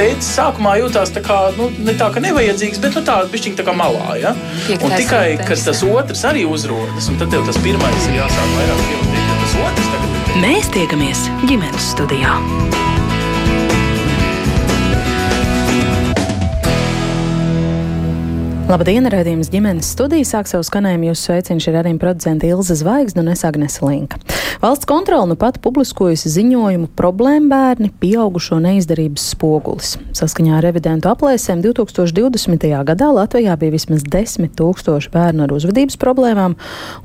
tēvs sākumā jutās tā kā, nu, ne tā, ka nevajadzīgs, bet nu, tā bišķiņ tā kā malā. Ja? Un tikai, kad tas otrs arī uzrodas, un tad tev tas pirmais ir jāsāk vairāk pievadīt, tad tas otrs tagad. Mēs tiekamies ģimenes studijā. Labdien, redzējums ģimenes studijā. Sāk savu skanējumu jūsu sveicienu šī arī producenta Ilza Zvaigzne un es Agnese Linka. Valsts kontrole nu pat publiskojusi ziņojumu problēma bērni pieaugušo neizdarības spogulis. Saskaņā ar evidentu aplēsēm 2020. gadā Latvijā bija vismaz 10 tūkstoši bērnu ar uzvedības problēmām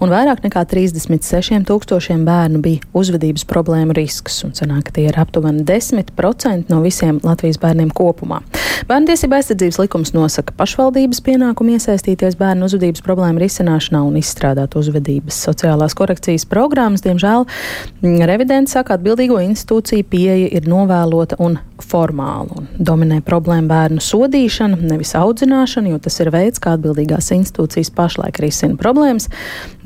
un vairāk nekā 36 tūkstošiem bērnu bija uzvedības problēmu risks. Un sanāk, ka tie ir aptuveni 10% no visiem Latvijas bērniem kopumā. Bērnu tiesība aizsardzības likums nosaka pašvaldības pienākumu pienākumu iesaistīties bērnu uzvedības problēmu risināšanā un izstrādāt uzvedības sociālās korekcijas programmas. Diemžēl mm, revidents saka, atbildīgo institūciju pieeja ir novēlota un formāla. Dominē problēma bērnu sodīšana, nevis audzināšana, jo tas ir veids, kā atbildīgās institūcijas pašlaik risina problēmas,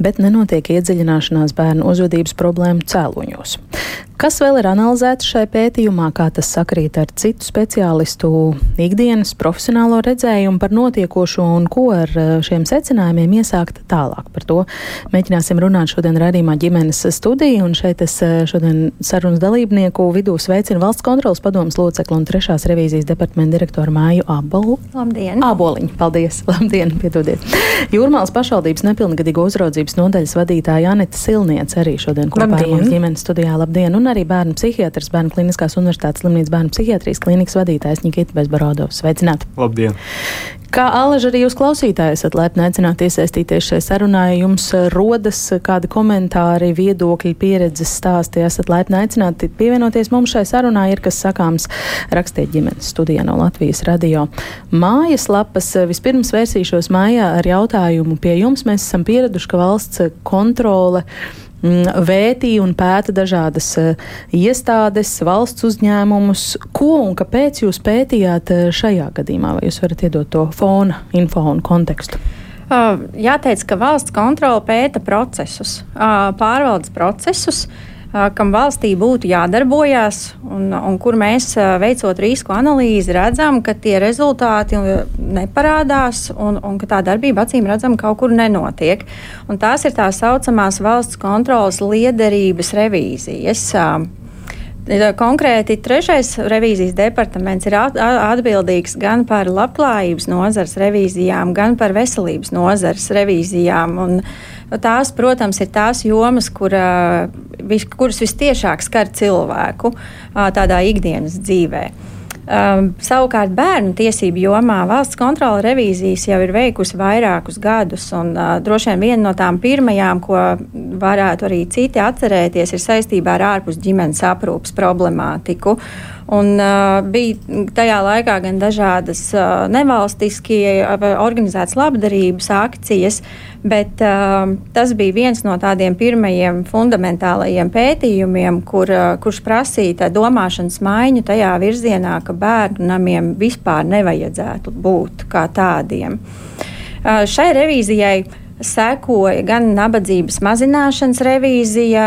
bet nenotiek iedziļināšanās bērnu uzvedības problēmu cēloņos. Kas vēl ir analizēts šai pētījumā, kā tas sakrīt ar citu speciālistu ikdienas profesionālo redzējumu par notiekošo un ko ar eh, šiem secinājumiem iesākt tālāk. Par to mēģināsim runāt šodien radījumā ģimenes studiju, un šeit es eh, šodien sarunas dalībnieku vidū sveicinu valsts kontrolas padomas locekli un trešās revīzijas departamenta direktoru Māju Abolu. Labdien! Āboliņu, paldies! Labdien, piedodiet! Jūrmālas pašvaldības nepilngadīgo uzraudzības nodaļas vadītāja Anita Silniec arī šodien kopā Labdien. ar mums ģimenes studijā. Labdien! Un arī bērnu psihiatrs, Bērnu kliniskās universitātes slimnīcas bērnu psihiatrijas klīnikas vadītājs Nikita Bezbarodovs. Sveicināti! Labdien! Kā Alaž arī jūs klausītāji esat laipni aicināti iesaistīties šajā sarunā, ja jums rodas kādi komentāri, viedokļi, pieredzes stāsti, esat laipni aicināti pievienoties mums šai sarunā, ir kas sakāms rakstiet ģimenes studijā no Latvijas radio. Mājas lapas vispirms vērsīšos mājā ar jautājumu pie jums. Mēs esam pieraduši, ka valsts kontrole Mm, vētīja un pēta dažādas uh, iestādes, valsts uzņēmumus. Ko un kāpēc jūs pētījāt uh, šajā gadījumā? Vai jūs varat iedot to fona, info un kontekstu? Uh, jāteic, ka valsts kontrole pēta procesus, pārvaldes procesus, kam valstī būtu jādarbojas, un, un kur mēs veicot risku analīzi redzam, ka tie rezultāti neparādās un, un ka tā darbība acīm redzam kaut kur nenotiek. Un tās ir tā saucamās valsts kontrolas liederības revīzijas. Konkrēti, trešais revīzijas departaments ir atbildīgs gan par labklājības nozares revīzijām, gan par veselības nozares revīzijām. Un, Tās, protams, ir tās jomas, kur, vis, kuras vistiešāk skar cilvēku tādā ikdienas dzīvēm. Um, savukārt bērnu tiesību jomā valsts kontrola revīzijas jau ir veikusi vairākus gadus, un uh, droši vien viena no tām pirmajām, ko varētu arī citi atcerēties, ir saistībā ar ārpus ģimenes aprūpas problemātiku. Un, uh, bija tajā laikā gan dažādas uh, nevalstiskie organizētas labdarības akcijas, bet uh, tas bija viens no tādiem pirmajiem fundamentālajiem pētījumiem, kur, uh, kurš prasīja domāšanas maiņu tajā virzienā, ka bērnu namiem vispār nevajadzētu būt kā tādiem. Uh, šai revīzijai sekoja gan nabadzības mazināšanas revīzija,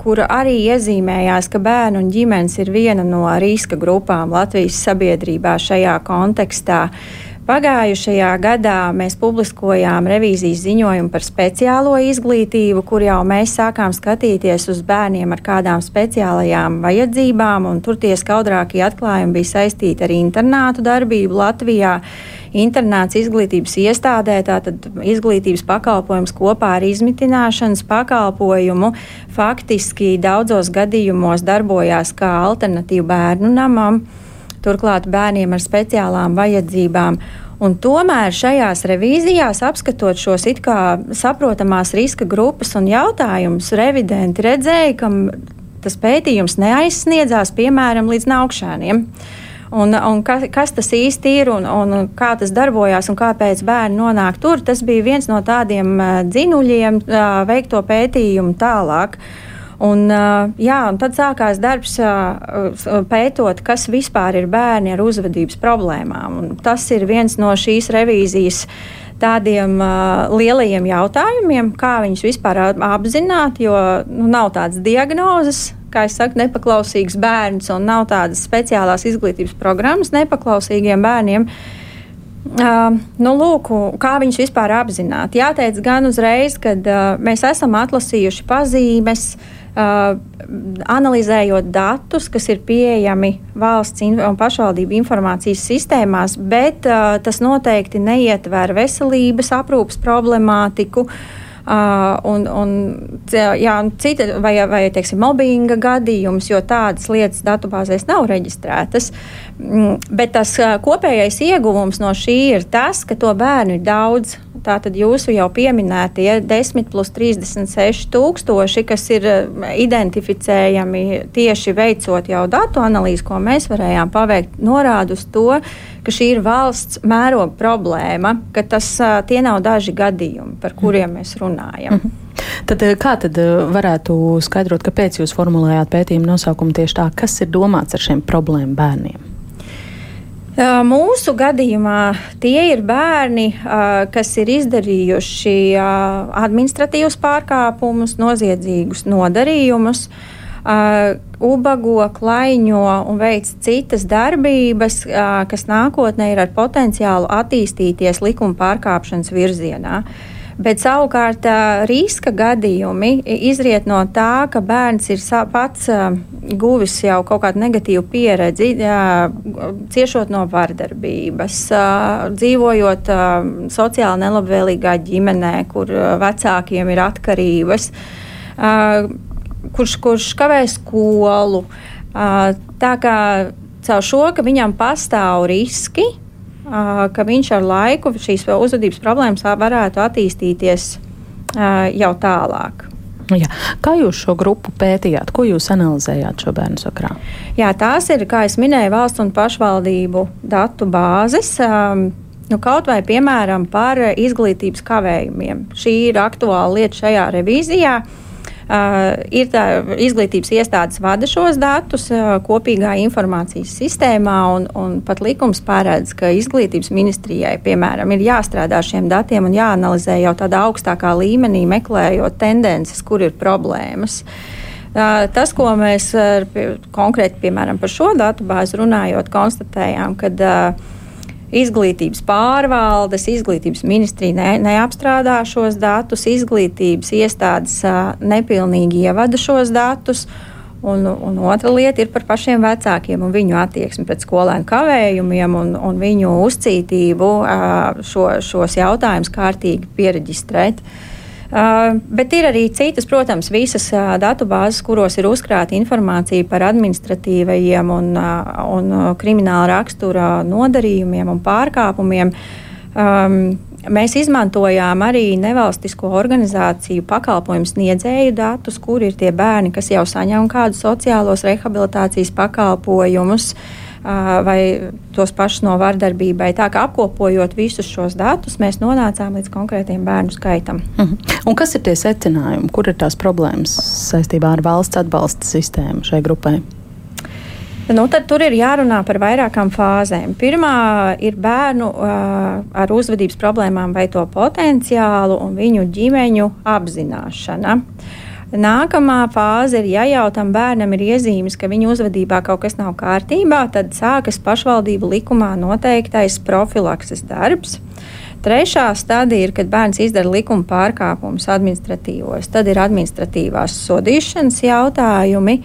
kura arī iezīmējās, ka bērnu un ģimenes ir viena no riska grupām Latvijas sabiedrībā šajā kontekstā. Uh, Pagājušajā gadā mēs publiskojām revīzijas ziņojumu par speciālo izglītību, kur jau mēs sākām skatīties uz bērniem ar kādām speciālajām vajadzībām, un tur tie skaudrākie atklājumi bija saistīti ar internātu darbību Latvijā. Internāts izglītības iestādē, tātad izglītības pakalpojums kopā ar izmitināšanas pakalpojumu, faktiski daudzos gadījumos darbojās kā alternatīva bērnu namam turklāt bērniem ar speciālām vajadzībām. Un tomēr šajās revīzijās, apskatot šos it kā saprotamās riska grupas un jautājumus, revidenti redzēja, ka tas pētījums neaizsniedzās piemēram līdz naukšēniem. Un, un kas, kas tas īsti ir un, un kā tas darbojās un kāpēc bērni nonāk tur, tas bija viens no tādiem dzinuļiem veikto pētījumu tālāk. Uh, Un, jā, un tad sākās darbs pētot, kas vispār ir bērni ar uzvedības problēmām. Un tas ir viens no šīs revīzijas tādiem uh, lielajiem jautājumiem, kā viņus vispār apzināt, jo nu, nav tādas diagnozes. kā jau saku, nepaklausīgs bērns un nav tādas speciālās izglītības programmas nepaklausīgiem bērniem. Uh, nu, lūk, kā viņus vispār apzināt? Jāteic gan uzreiz, ka uh, mēs esam atlasījuši pazīmes, uh, analizējot datus, kas ir pieejami valsts un pašvaldību informācijas sistēmās, bet uh, tas noteikti neietver veselības aprūpas problemātiku. Uh, Uh, un, un, jā, un cita, vai, vai teiksim, mobbinga gadījums, jo tādas lietas datubāzēs nav reģistrētas. Mm, bet tas kopējais ieguvums no šī ir tas, ka to bērnu ir daudz Tātad jūsu jau pieminētie 10 plus 36 tūkstoši, kas ir identificējami tieši veicot jau datu analīzi, ko mēs varējām paveikt, norāda uz to, ka šī ir valsts mēroga problēma, ka tas tie nav daži gadījumi, par kuriem mēs runājam. Mm -hmm. Tad, kā tad varētu skaidrot, kāpēc jūs formulējāt pētījumu nosaukumu tieši tā, kas ir domāts ar šiem problēmu bērniem? Mūsu gadījumā tie ir bērni, kas ir izdarījuši administratīvus pārkāpumus, noziedzīgus nodarījumus, ubago, klaiņo un veic citas darbības, kas nākotnē ir ar potenciālu attīstīties likuma pārkāpšanas virzienā. Bet savukārt riska gadījumi izriet no tā, ka bērns ir pats guvis jau kaut kādu negatīvu pieredzi, ciešot no vardarbības, dzīvojot sociāli nelabvēlīgā ģimenē, kur vecākiem ir atkarības, kurš, kurš kavē skolu. Tā kā caur šo, ka viņam pastāv riski, ka viņš ar laiku šīs uzvedības problēmas varētu attīstīties jau tālāk. Jā. Kā jūs šo grupu pētījāt? Ko jūs analizējāt šo bērnu sakrā? Jā, tās ir, kā jau minēju, valsts un pašvaldību datu bāzes. Um, nu, kaut vai piemēram par izglītības kavējumiem. Šī ir aktuāla lieta šajā revīzijā. Uh, ir tā, izglītības iestādes vada šos datus uh, kopīgā informācijas sistēmā, un, un pat likums paredz, ka izglītības ministrijai, piemēram, ir jāstrādā šiem datiem un jāanalizē jau tādā augstākā līmenī, meklējot tendences, kur ir problēmas. Uh, tas, ko mēs konkrēti piemēram, par šo datu bāzi runājot, konstatējām, ka uh, Izglītības pārvaldes, izglītības ministrija ne, neapstrādā šos datus, izglītības iestādes nepilnīgi ievada šos datus. Un, un otra lieta ir par pašiem vecākiem un viņu attieksmi pret skolēnu kavējumiem un, un viņu uzcītību šo, šos jautājumus kārtīgi pieregistrēt. Uh, bet ir arī citas, protams, visas uh, datubāzes, kuros ir uzkrāta informācija par administratīvajiem un, uh, un krimināla rakstura nodarījumiem un pārkāpumiem. Um, Mēs izmantojām arī nevalstisko organizāciju pakalpojumu sniedzēju datus, kur ir tie bērni, kas jau saņem kādus sociālos rehabilitācijas pakalpojumus. Uh, vai tos pašus no vardarbībai. Tā kā apkopojot visus šos datus, mēs nonācām līdz konkrētiem bērnu skaitam. Mhm. Un kas ir tie secinājumi? Kur ir tās problēmas saistībā ar valsts atbalsta sistēmu šai grupai? Nu, tad tur ir jārunā par vairākām fāzēm. Pirmā ir bērnu uh, ar uzvedības problēmām vai to potenciālu un viņu ģimeņu apzināšana. Uh, Nākamā fāze ir, ja jau tam bērnam ir iezīmes, ka viņa uzvedībā kaut kas nav kārtībā, tad sākas pašvaldību likumā noteiktais profilakses darbs. Trešā stadija ir, kad bērns izdara likuma pārkāpumus administratīvos. Tad ir administratīvās sodīšanas jautājumi.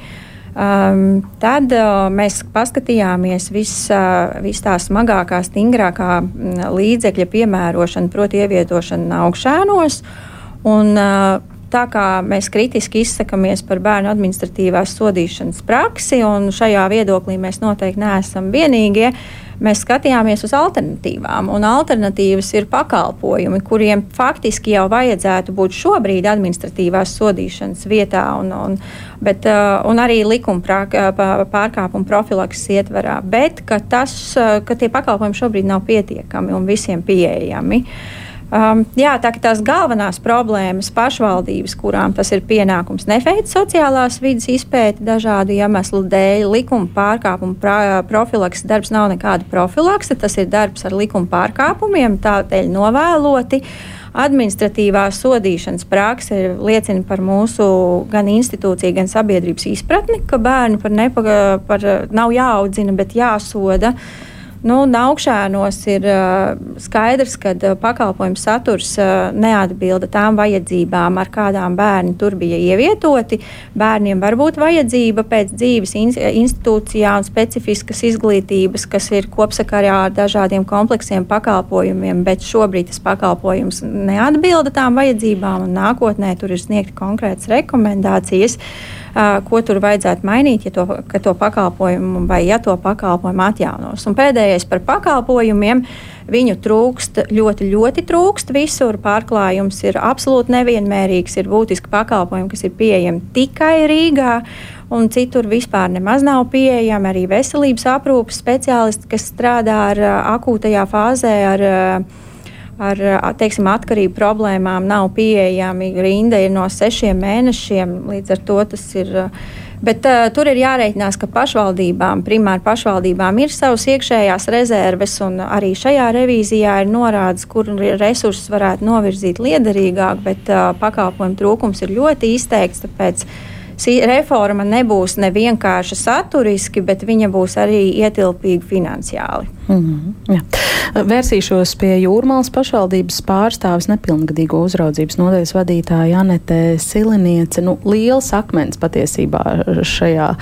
Um, tad uh, mēs paskatījāmies visā uh, vis tā smagākā, stingrākā mm, līdzekļa piemērošanu, proti, ievietošanu augšēnos. Un, uh, tā kā mēs kritiski izsakamies par bērnu administratīvās sodīšanas praksi, un šajā viedoklī mēs noteikti neesam vienīgie, mēs skatījāmies uz alternatīvām. Un alternatīvas ir pakalpojumi, kuriem faktiski jau vajadzētu būt šobrīd administratīvās sodīšanas vietā, un, un, bet, uh, un arī likuma pārkāpuma profilakses ietvarā. Bet ka tas, uh, ka tie pakalpojumi šobrīd nav pietiekami un visiem pieejami. Uh, Um, jā, tā kā tās galvenās problēmas pašvaldības, kurām tas ir pienākums, neveic sociālās vidas izpēti dažādu iemeslu dēļ, likuma pārkāpumu profilaks darbs nav nekāda profilakse, tas ir darbs ar likuma pārkāpumiem, tādēļ novēloti. Administratīvā sodīšanas prakse liecina par mūsu gan institūciju, gan sabiedrības izpratni, ka bērni par, nepa, par nav jāaudzina, bet jāsoda. Uh, Nu, augšānos ir skaidrs, ka pakalpojumu saturs neatbilda tām vajadzībām, ar kādām bērni tur bija ievietoti. Bērniem var būt vajadzība pēc dzīves in institūcijā un specifiskas izglītības, kas ir kopsakarā ar dažādiem kompleksiem pakalpojumiem, bet šobrīd tas pakalpojums neatbilda tām vajadzībām, un nākotnē tur ir sniegti konkrētas rekomendācijas. Uh, ko tur vajadzētu mainīt, ja to, to pakalpojumu vai ja to pakalpojumu atjaunos. Un pēdējais par pakalpojumiem. Viņu trūkst, ļoti, ļoti trūkst visur. Pārklājums ir absolūti nevienmērīgs. Ir būtiski pakalpojumi, kas ir pieejami tikai Rīgā, un citur vispār nemaz nav pieejami. Arī veselības aprūpes speciālisti, kas strādā ar akūtajā fāzē, ar ar teiksim, atkarību problēmām nav pieejami. Rinda ir no sešiem mēnešiem, līdz ar to tas ir. Bet uh, tur ir jārēķinās, ka pašvaldībām, primāri pašvaldībām, ir savas iekšējās rezerves, un arī šajā revīzijā ir norādes, kur resursus varētu novirzīt liederīgāk, bet uh, pakalpojumu trūkums ir ļoti izteikts. Tāpēc reforma nebūs ne vienkārši saturiski, bet viņa būs arī ietilpīga finansiāli. Mm -hmm, jā. Vērsīšos pie Jūrmālas pašvaldības pārstāvis nepilngadīgo uzraudzības nodaļas vadītāja Anete Siliniece. Nu, liels akmens patiesībā šajā uh,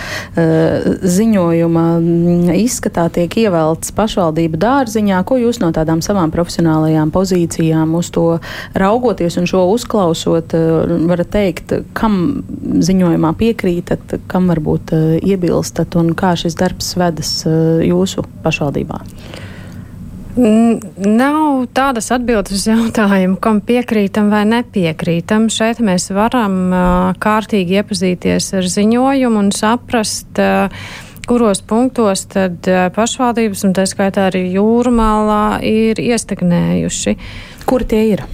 ziņojuma izskatā tiek ievelts pašvaldību dārziņā. Ko jūs no tādām savām profesionālajām pozīcijām uz to raugoties un šo uzklausot, uh, varat teikt, kam ziņojumā piekrītat, kam varbūt uh, iebilstat un kā šis darbs vedas uh, jūsu pašvaldībā? Nav tādas atbildes uz jautājumu, kam piekrītam vai nepiekrītam. Šeit mēs varam uh, kārtīgi iepazīties ar ziņojumu un saprast, kuros punktos tad pašvaldības, un tā skaitā arī jūrmālā, ir iestagnējuši. Kur tie ir?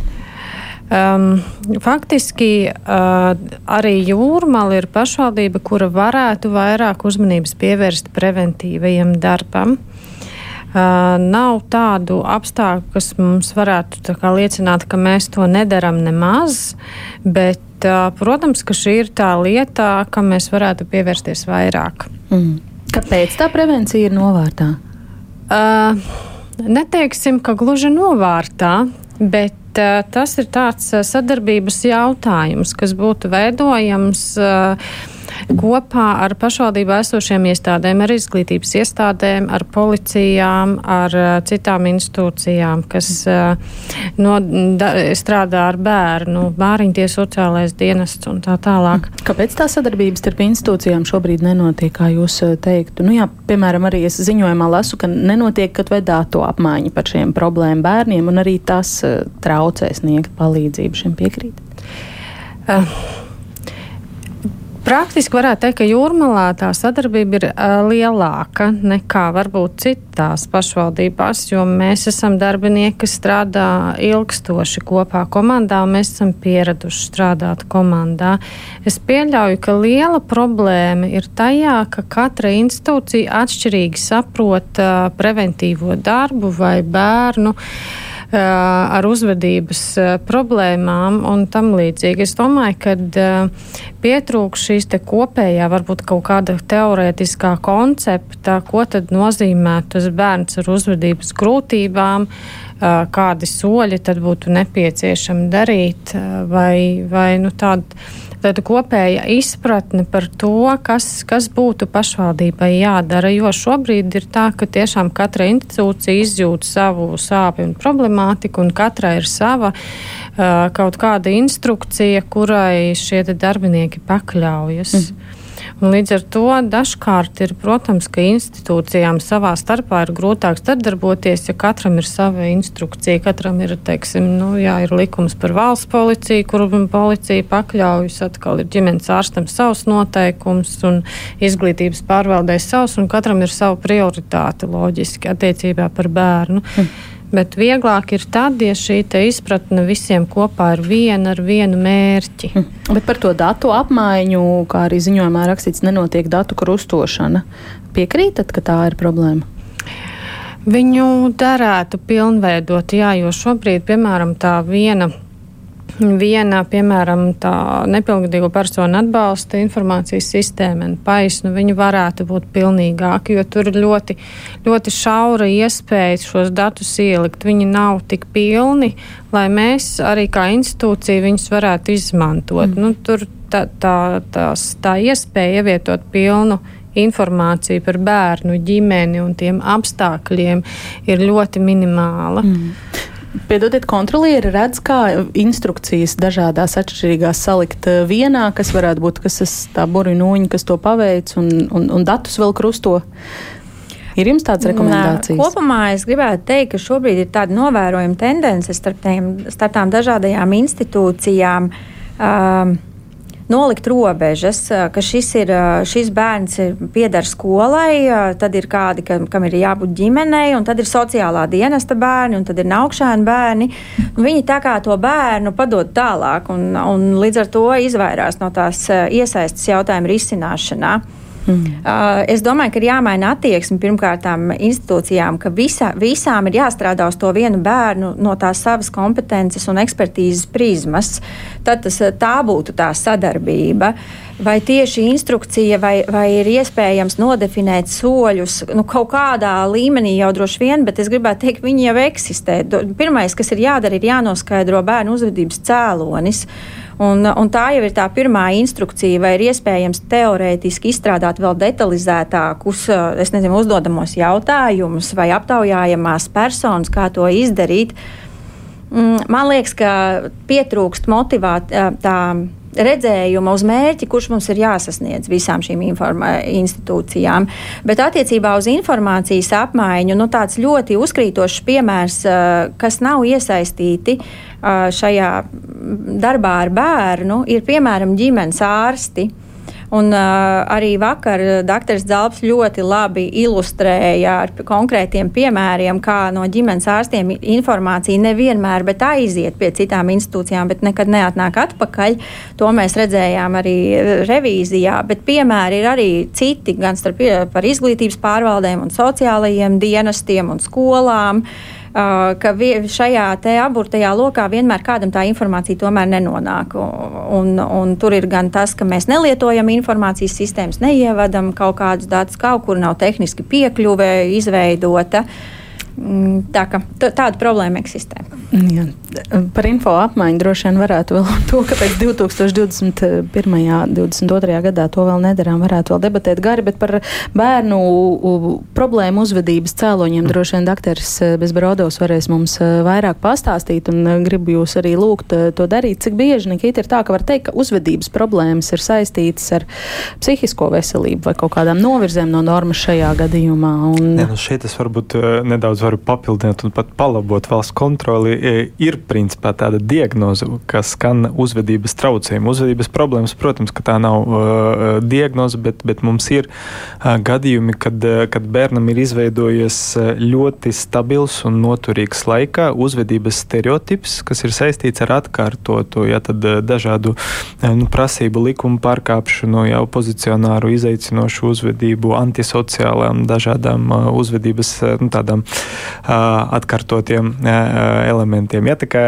Um, faktiski uh, arī jūrmāla ir pašvaldība, kura varētu vairāk uzmanības pievērst preventīvajam darbam. Uh, nav tādu apstākļu, kas mums varētu kā, liecināt, ka mēs to nedaram nemaz, bet, uh, protams, ka šī ir tā lieta, kam mēs varētu pievērsties vairāk. Mm. Kāpēc tā prevencija ir novārtā? Uh, neteiksim, ka gluži novārtā, bet uh, tas ir tāds sadarbības jautājums, kas būtu veidojams. Uh, kopā ar pašvaldību esošiem iestādēm, ar izglītības iestādēm, ar policijām, ar uh, citām institūcijām, kas uh, no, da, strādā ar bērnu, bāriņties sociālais dienests un tā tālāk. Kāpēc tā sadarbības starp institūcijām šobrīd nenotiek, kā jūs uh, teiktu? Nu, jā, piemēram, arī es ziņojumā lasu, ka nenotiek kad vai datu apmaiņa par šiem problēmu bērniem, un arī tas traucē sniegt palīdzību šiem piekrīt. Uh, Praktiski varētu teikt, ka jūrmalā tā sadarbība ir uh, lielāka nekā varbūt citās pašvaldībās, jo mēs esam darbinieki, kas strādā ilgstoši kopā komandā, un mēs esam pieraduši strādāt komandā. Es pieļauju, ka liela problēma ir tajā, ka katra institūcija atšķirīgi saprot uh, preventīvo darbu vai bērnu. Uh, ar uzvedības problēmām un tam līdzīgi. Es domāju, ka pietrūks šīs kopējā, varbūt kaut kāda teorētiskā koncepta, ko tad nozīmē tas bērns ar uzvedības grūtībām, kādi soļi tad būtu nepieciešami darīt vai, vai nu tādu tāda kopēja izpratne par to, kas, kas būtu pašvaldībai jādara. Jo šobrīd ir tā, ka tiešām katra institūcija izjūt savu sāpju un problemātiku, un katrai ir sava uh, kaut kāda instrukcija, kurai šie darbinieki pakļaujas. Mm. Un līdz ar to dažkārt ir, protams, ka institūcijām savā starpā ir grūtāk sadarboties, ja katram ir sava instrukcija. Katram ir, teiksim, nu, jā, ir likums par valsts policiju, kur policija pakļaujas, atkal ir ģimenes ārstam savs noteikums un izglītības pārvaldē savs, un katram ir sava prioritāte loģiski attiecībā par bērnu. Mm. Bet vieglāk ir tad, ja šī izpratne visiem kopā ir viena ar vienu mērķi. Hm. Bet par to datu apmaiņu, kā arī ziņojumā rakstīts, nenotiek datu krustošana. Piekrītat, ka tā ir problēma? Viņu derētu pilnveidot, jā, jo šobrīd, piemēram, tā viena Viena, piemēram, tā nepilngadīgo personu atbalsta informācijas sistēma, PAIS, nu, viņi varētu būt pilnīgāki, jo tur ir ļoti, ļoti šaura iespēja šos datus ielikt. Viņi nav tik pilni, lai mēs arī kā institūcija viņus varētu izmantot. Mm. Nu, tur tā, tā, tās, tā iespēja ievietot pilnu informāciju par bērnu, ģimeni un tiem apstākļiem ir ļoti minimāla. Mm. Piedodiet, kontrolieri redz, kā instrukcijas dažādās atšķirīgās salikt eh, vienā, kas varētu būt kas tā burbuļsūņa, kas to paveic un, un, un datus vēl krusto. Ir jums tādas rekomendācijas? Nā, kopumā es gribētu teikt, ka šobrīd ir tāda novērojama tendence starp, tiem, starp tām dažādajām institūcijām. Um, nolikt robežas, ka šis, ir, šis bērns pieder skolai, tad ir kādi, kam, ir jābūt ģimenei, un tad ir sociālā dienesta bērni, un tad ir naukšēni bērni. Viņi tā kā to bērnu padod tālāk, un, un līdz ar to izvairās no tās iesaistas jautājuma risināšanā. Mm. Uh, es domāju, ka ir jāmaina attieksme pirmkārt institūcijām, ka visa, visām ir jāstrādā uz to vienu bērnu no tās savas kompetences un ekspertīzes prizmas. Tad tas, tā būtu tā sadarbība. Vai tieši instrukcija, vai, vai ir iespējams nodefinēt soļus nu, kaut kādā līmenī jau droši vien, bet es gribētu teikt, viņi jau eksistē. Pirmais, kas ir jādara, ir jānoskaidro bērnu uzvedības cēlonis. Un, un tā jau ir tā pirmā instrukcija, vai ir iespējams teorētiski izstrādāt vēl detalizētākus, eh, es nezinu, uzdodamos jautājumus vai aptaujājamās personas, kā to izdarīt. Mm, man liekas, ka pietrūkst motivācija redzējuma uz mērķi, kurš mums ir jāsasniedz visām šīm institūcijām. Bet attiecībā uz informācijas apmaiņu, nu, tāds ļoti uzkrītošs piemērs, kas nav iesaistīti šajā darbā ar bērnu, ir piemēram ģimenes ārsti. Un, uh, arī vakar dr. Zalps ļoti labi ilustrēja ar konkrētiem piemēriem, kā no ģimenes ārstiem informācija nevienmēr aiziet pie citām institūcijām, bet nekad neatnāk atpakaļ. To mēs redzējām arī revīzijā, bet piemēri ir arī citi, gan starp, par izglītības pārvaldēm un sociālajiem dienestiem un skolām. Uh, ka šajā aburtajā lokā vienmēr kādam tā informācija tomēr nenonāk. Un, un tur ir gan tas, ka mēs nelietojam informācijas sistēmas, neievadam kaut kādus datus, kaut kur nav tehniski piekļuve izveidota. Mm, tā ka tāda problēma eksistē. Jā. Par info apmaiņu droši vien varētu vēl to, ka pēc 2021. un 2022. gadā to vēl nedarām, varētu vēl debatēt gari, bet par bērnu problēmu uzvedības cēloņiem droši vien dakteris e, Bezbrodovs varēs mums e, vairāk pastāstīt un e, gribu jūs arī lūgt to darīt. Cik bieži, Nikita, ir tā, ka var teikt, ka uzvedības problēmas ir saistītas ar psihisko veselību vai kaut kādām novirzēm no normas šajā gadījumā? Un... Ne, nu šeit es varbūt nedaudz varu papildināt un pat palabot valsts kontroli E, ir principā tāda diagnoze, kas skan uzvedības traucējumu. Uzvedības problēmas, protams, ka tā nav uh, diagnoze, bet, bet mums ir uh, gadījumi, kad, uh, kad bērnam ir izveidojies ļoti stabils un noturīgs laikā uzvedības stereotips, kas ir saistīts ar atkārtotu ja, dažādu nu, prasību likumu pārkāpšanu, jau pozicionāru, izaicinošu uzvedību, antisociālām, dažādām uzvedības nu, tādām atkārtotiem elementiem. Ja, tā kā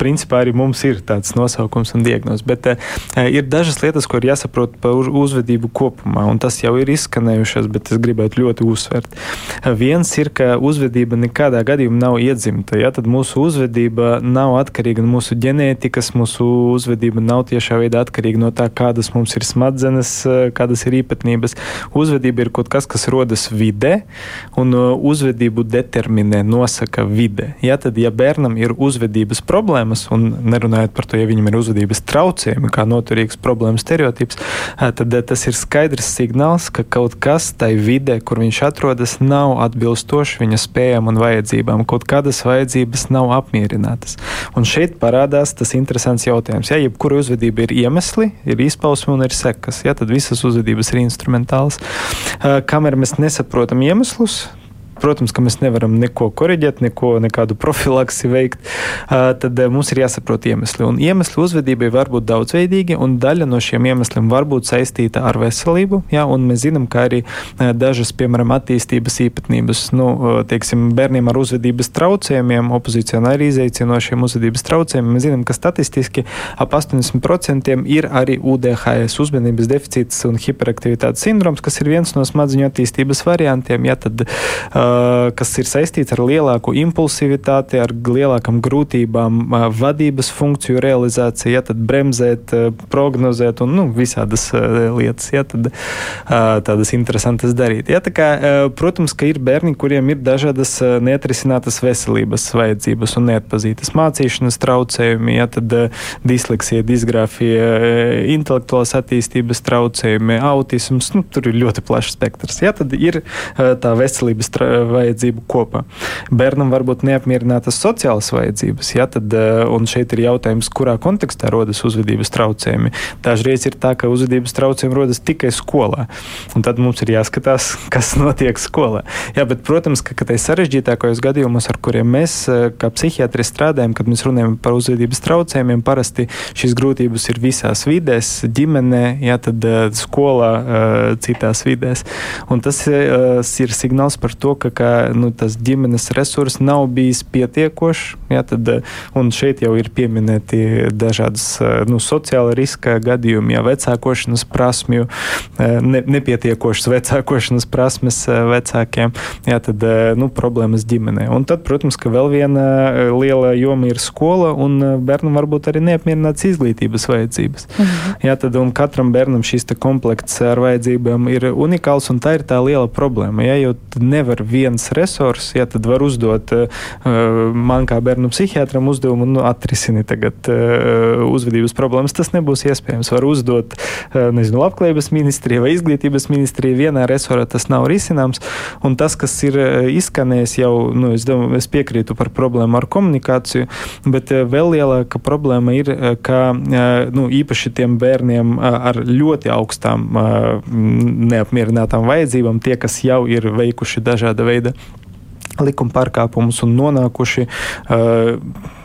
principā arī mums ir tāds nosaukums un diagnoze, bet ir dažas lietas, ko ir jāsaprot par uzvedību kopumā, un tas jau ir izskanējušas, bet es gribētu ļoti uzsvert. Uh, viens ir, ka uzvedība nekādā gadījumā nav iedzimta. Ja, tad mūsu uzvedība nav atkarīga no mūsu ģenētikas, mūsu uzvedība nav tiešā veidā atkarīga no tā, kādas mums ir smadzenes, kādas ir īpatnības. Uzvedība ir kaut kas, kas rodas vidē, un uzvedību determinē, nosaka vide. Ja, tad, ja bērnam ir uzvedības problēmas, un nerunājot par to, ja viņam ir uzvedības traucējumi, kā noturīgs problēmas stereotips, tad tas ir skaidrs signāls, ka kaut kas tai vidē, kur viņš atrodas, nav atbilstoši viņa spējām un vajadzībām. Kaut kādas vajadzības nav apmierinātas. Un šeit parādās tas interesants jautājums. Ja jebkura uzvedība ir iemesli, ir izpausme un ir sekas, ja, tad visas uzvedības ir instrumentālas. Kamēr mēs nesaprotam iemeslus, protams, ka mēs nevaram neko koriģēt, neko, nekādu profilaksi veikt, tad mums ir jāsaprot iemesli. Un iemesli uzvedībai var būt daudzveidīgi, un daļa no šiem iemesliem var būt saistīta ar veselību. Jā, mēs zinām, ka arī dažas, piemēram, attīstības īpatnības, nu, teiksim, bērniem ar uzvedības traucējumiem, opozīcijā arī izaicinošiem uzvedības traucējumiem, mēs zinām, ka statistiski ap 80% ir arī UDHS, uzmanības deficīts un hiperaktivitātes sindroms, kas ir viens no smadziņu attīstības variantiem, ja, tad, uh, kas ir saistīts ar lielāku impulsivitāti, ar lielākām grūtībām uh, vadības funkciju realizāciju, ja, tad bremzēt, uh, prognozēt un nu, visādas lietas, ja, tad, tādas interesantas darīt. Ja, tā kā, protams, ka ir bērni, kuriem ir dažādas neatrisinātas veselības vajadzības un neatpazītas mācīšanas traucējumi, ja, tad disleksija, disgrāfija, intelektuālās attīstības traucējumi, autisms, nu, tur ir ļoti plašs spektrs. Ja, tad ir tā veselības vajadzību kopā. Bērnam var būt neapmierinātas sociālas vajadzības, ja, tad, un šeit ir jautājums, kurā kontekstā rodas uzvedības traucējumi. Dažreiz ir tā, ka uzvedības traucējumi rodas tikai skolā, un tad mums ir jāskatās, kas notiek skolā. Jā, bet, protams, ka, ka tai sarežģītākajos gadījumos, ar kuriem mēs kā psihiatri strādājam, kad mēs runājam par uzvedības traucējumiem, parasti šīs grūtības ir visās vidēs, ģimenē, jā, tad skolā, citās vidēs. Un tas ir signāls par to, ka, ka nu, tas ģimenes resurs nav bijis pietiekošs. Ja, tad, un šeit jau ir pieminēti dažādas nu, sociāla riska gadījumi, ja vecākošanas prasmju, ne, nepietiekošas vecākošanas prasmes vecākiem, ja, tad nu, problēmas ģimenē. Un tad, protams, ka vēl viena liela joma ir skola, un bērnam varbūt arī neapmierināts izglītības vajadzības. Mhm. Ja, tad, katram bērnam šīs komplekts ar vajadzībām ir unikāls, un tā ir tā liela problēma. Ja jau nevar viens resurs, ja tad var uzdot uh, man kā bērnu psihiatram uzdevumu, nu, atrisini tagad uh, uzvedības problēmas. Tas nebūs iespējams. Var uzdot, nezinu, labklājības ministrija vai izglītības ministrija. Vienā resorā tas nav risināms, un tas, kas ir izskanējis jau, nu, es, domāju, es piekrītu par problēmu ar komunikāciju, bet vēl lielāka problēma ir, ka nu, īpaši tiem bērniem ar ļoti augstām neapmierinātām vajadzībām, tie, kas jau ir veikuši dažāda veida likuma pārkāpumus un nonākuši uh,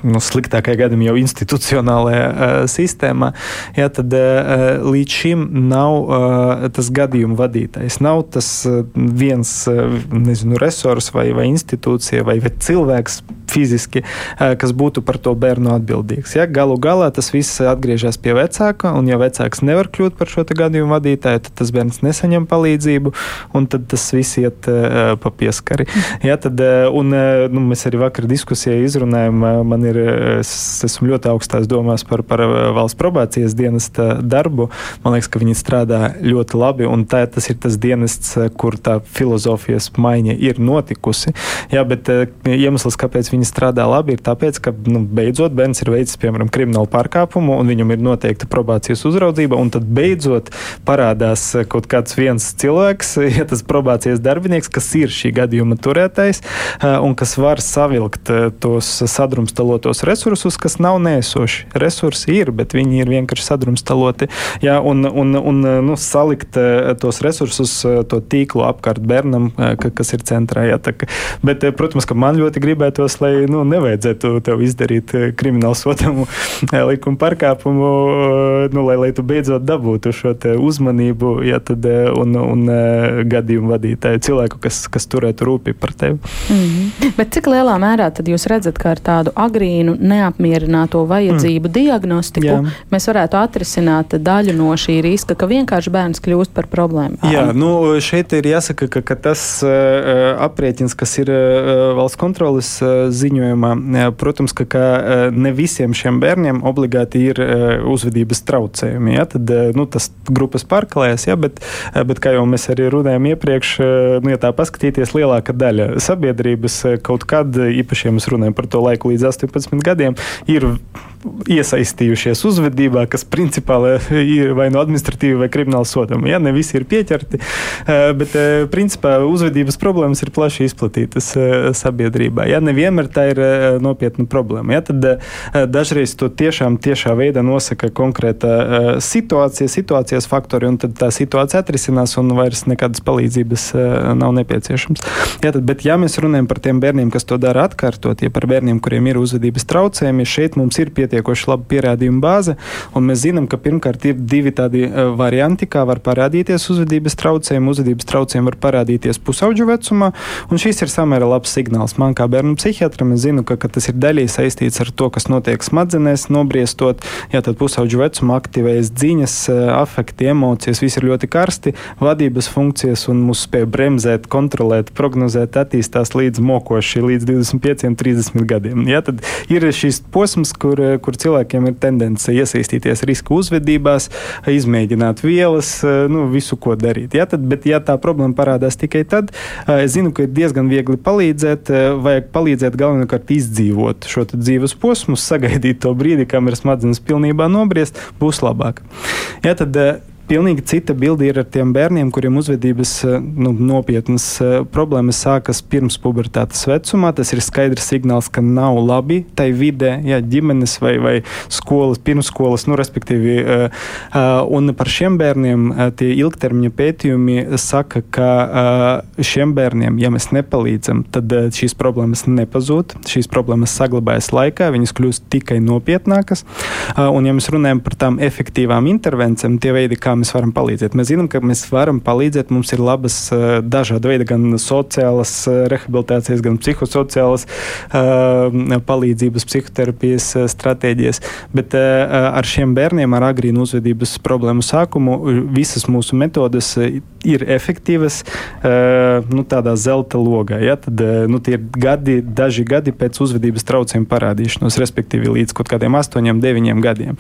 nu, sliktākajā gadījumā jau institucionālajā uh, sistēmā, jā, tad uh, līdz šim nav uh, tas gadījuma vadītājs. Nav tas uh, viens uh, nezinu, resurs vai, vai institūcija vai, vai cilvēks fiziski, uh, kas būtu par to bērnu atbildīgs. Ja? Galu galā tas viss atgriežas pie vecāka, un ja vecāks nevar kļūt par šo gadījumu vadītāju, tad tas bērns nesaņem palīdzību, un tad tas viss iet uh, pa pieskari. Ja? Tad Eh, un, eh, nu, mēs arī vakar diskusijā izrunājām, eh, man ir, es esmu ļoti augstās domās par, par valsts probācijas dienesta darbu. Man liekas, ka viņi strādā ļoti labi, un tā, tas ir tas dienests, kur tā filozofijas maiņa ir notikusi. Jā, bet iemesls, kāpēc viņi strādā labi, ir tāpēc, ka nu, beidzot bērns ir veicis, piemēram, kriminālu pārkāpumu, un viņam ir noteikta probācijas uzraudzība, un tad beidzot parādās kaut kāds viens cilvēks, ja tas probācijas darbinieks, kas ir šī gadījuma turētājs, un kas var savilkt eh, tos sadrumstalotos resursus, kas nav nēsoši. Resursi ir, bet viņi ir vienkārši sadrumstaloti. Jā, un, un, un eh, nu, salikt tos resursus, to tīklu apkārt bērnam, kas ir centrā. Jā, tā, bet, protams, ka man ļoti gribētos, lai nu, nevajadzētu tev izdarīt kriminālu sotamu likuma pārkāpumu, nu, lai, lai tu beidzot dabūtu šo uzmanību jā, tad, un, un gadījumu vadītāju cilvēku, kas, kas turētu rūpīgi par tevi. Mm -hmm. Bet cik lielā mērā tad jūs redzat, ka ar tādu agrīnu neapmierināto vajadzību mm. diagnostiku Jā. mēs varētu atrisināt daļu no šī riska, ka vienkārši bērns kļūst par problēmu? Jā, nu, šeit ir jāsaka, ka, ka tas uh, aprēķins, kas ir uh, valsts kontrolas uh, ziņojumā, uh, protams, ka, ka uh, ne visiem šiem bērniem obligāti ir uh, uzvedības traucējumi. Ja? Tad uh, nu, tas grupas pārklājas, ja? bet, uh, bet kā jau mēs arī runājām iepriekš, uh, nu, ja tā paskatīties, lielāka daļa sabiedrības sabiedrības eh, kaut kad, īpaši, ja mēs runājam par to laiku līdz 18 gadiem, ir iesaistījušies uzvedībā, kas principā ir vai no administratīva vai krimināla sodama. Ja, ne visi ir pieķerti, eh, bet eh, principā uzvedības problēmas ir plaši izplatītas sabiedrībā. Ja, nevienmēr tā ir nopietna problēma. Ja? Tad dažreiz to tiešām tiešā veidā nosaka konkrēta situācija, situācijas faktori, un tad tā situācija atrisinās un vairs nekādas palīdzības nav nepieciešams. Ja, tad, bet, ja mēs runājam par tiem bērniem, kas to dara atkārtot, ja par bērniem, kuriem ir uzvedības traucējumi, šeit mums ir pietiekoši laba pierādījuma bāze, un mēs zinām, ka pirmkārt ir divi tādi varianti, kā var parādīties uzvedības traucējumi. Uzvedības traucējumi var parādīties pusauģu vecumā, un šis ir samērā labs signāls. Man kā bērnu psihiatram es zinu, ka, ka tas ir daļēji saistīts ar to, kas notiek smadzenēs, nobriestot, ja tad pusauģu vecumā aktivējas dziņas, afekti, emocijas, viss ir ļoti karsti, vadības funkcijas un mūsu spēja bremzēt, kontrolēt, prognozēt attīstās līdz mokoši, līdz 25, 30 gadiem. Ja, tad ir šis posms, kur, kur cilvēkiem ir tendence iesaistīties riska uzvedībās, izmēģināt vielas, nu, visu, ko darīt. Ja, tad, bet, ja tā problēma parādās tikai tad, es zinu, ka ir diezgan viegli palīdzēt. Vajag palīdzēt galvenokārt izdzīvot šo dzīves posmu, sagaidīt to brīdi, kamēr smadzenes pilnībā nobriest, būs labāk. Ja, tad, Pilnīgi cita bilde ir ar tiem bērniem, kuriem uzvedības eh, nu, nopietnas eh, problēmas sākas pirms pubertātes vecumā. Tas ir skaidrs signāls, ka nav labi tai vidē, jā, ģimenes vai, vai skolas, pirmsskolas, nu, respektīvi. Eh, un par šiem bērniem tie ilgtermiņa pētījumi saka, ka šiem bērniem, ja mēs nepalīdzam, tad šīs problēmas nepazūd, šīs problēmas saglabājas laikā, viņas kļūst tikai nopietnākas. Un, ja mēs runājam par tām efektīvām intervencijām, tie veidi, kā mēs varam palīdzēt. Mēs zinām, ka mēs varam palīdzēt. Mums ir labas eh, dažāda veida gan sociālas eh, rehabilitācijas, gan psihosociālas uh, palīdzības, psihoterapijas stratēģijas. Bet ar šiem bērniem ar agrīnu uzvedības problēmu sākumu visas mūsu metodes ir efektīvas nu, tādā zelta logā. Ja? Tad nu, tie ir gadi, daži gadi pēc uzvedības traucējumu parādīšanos, respektīvi līdz kaut kādiem astoņiem, deviņiem gadiem.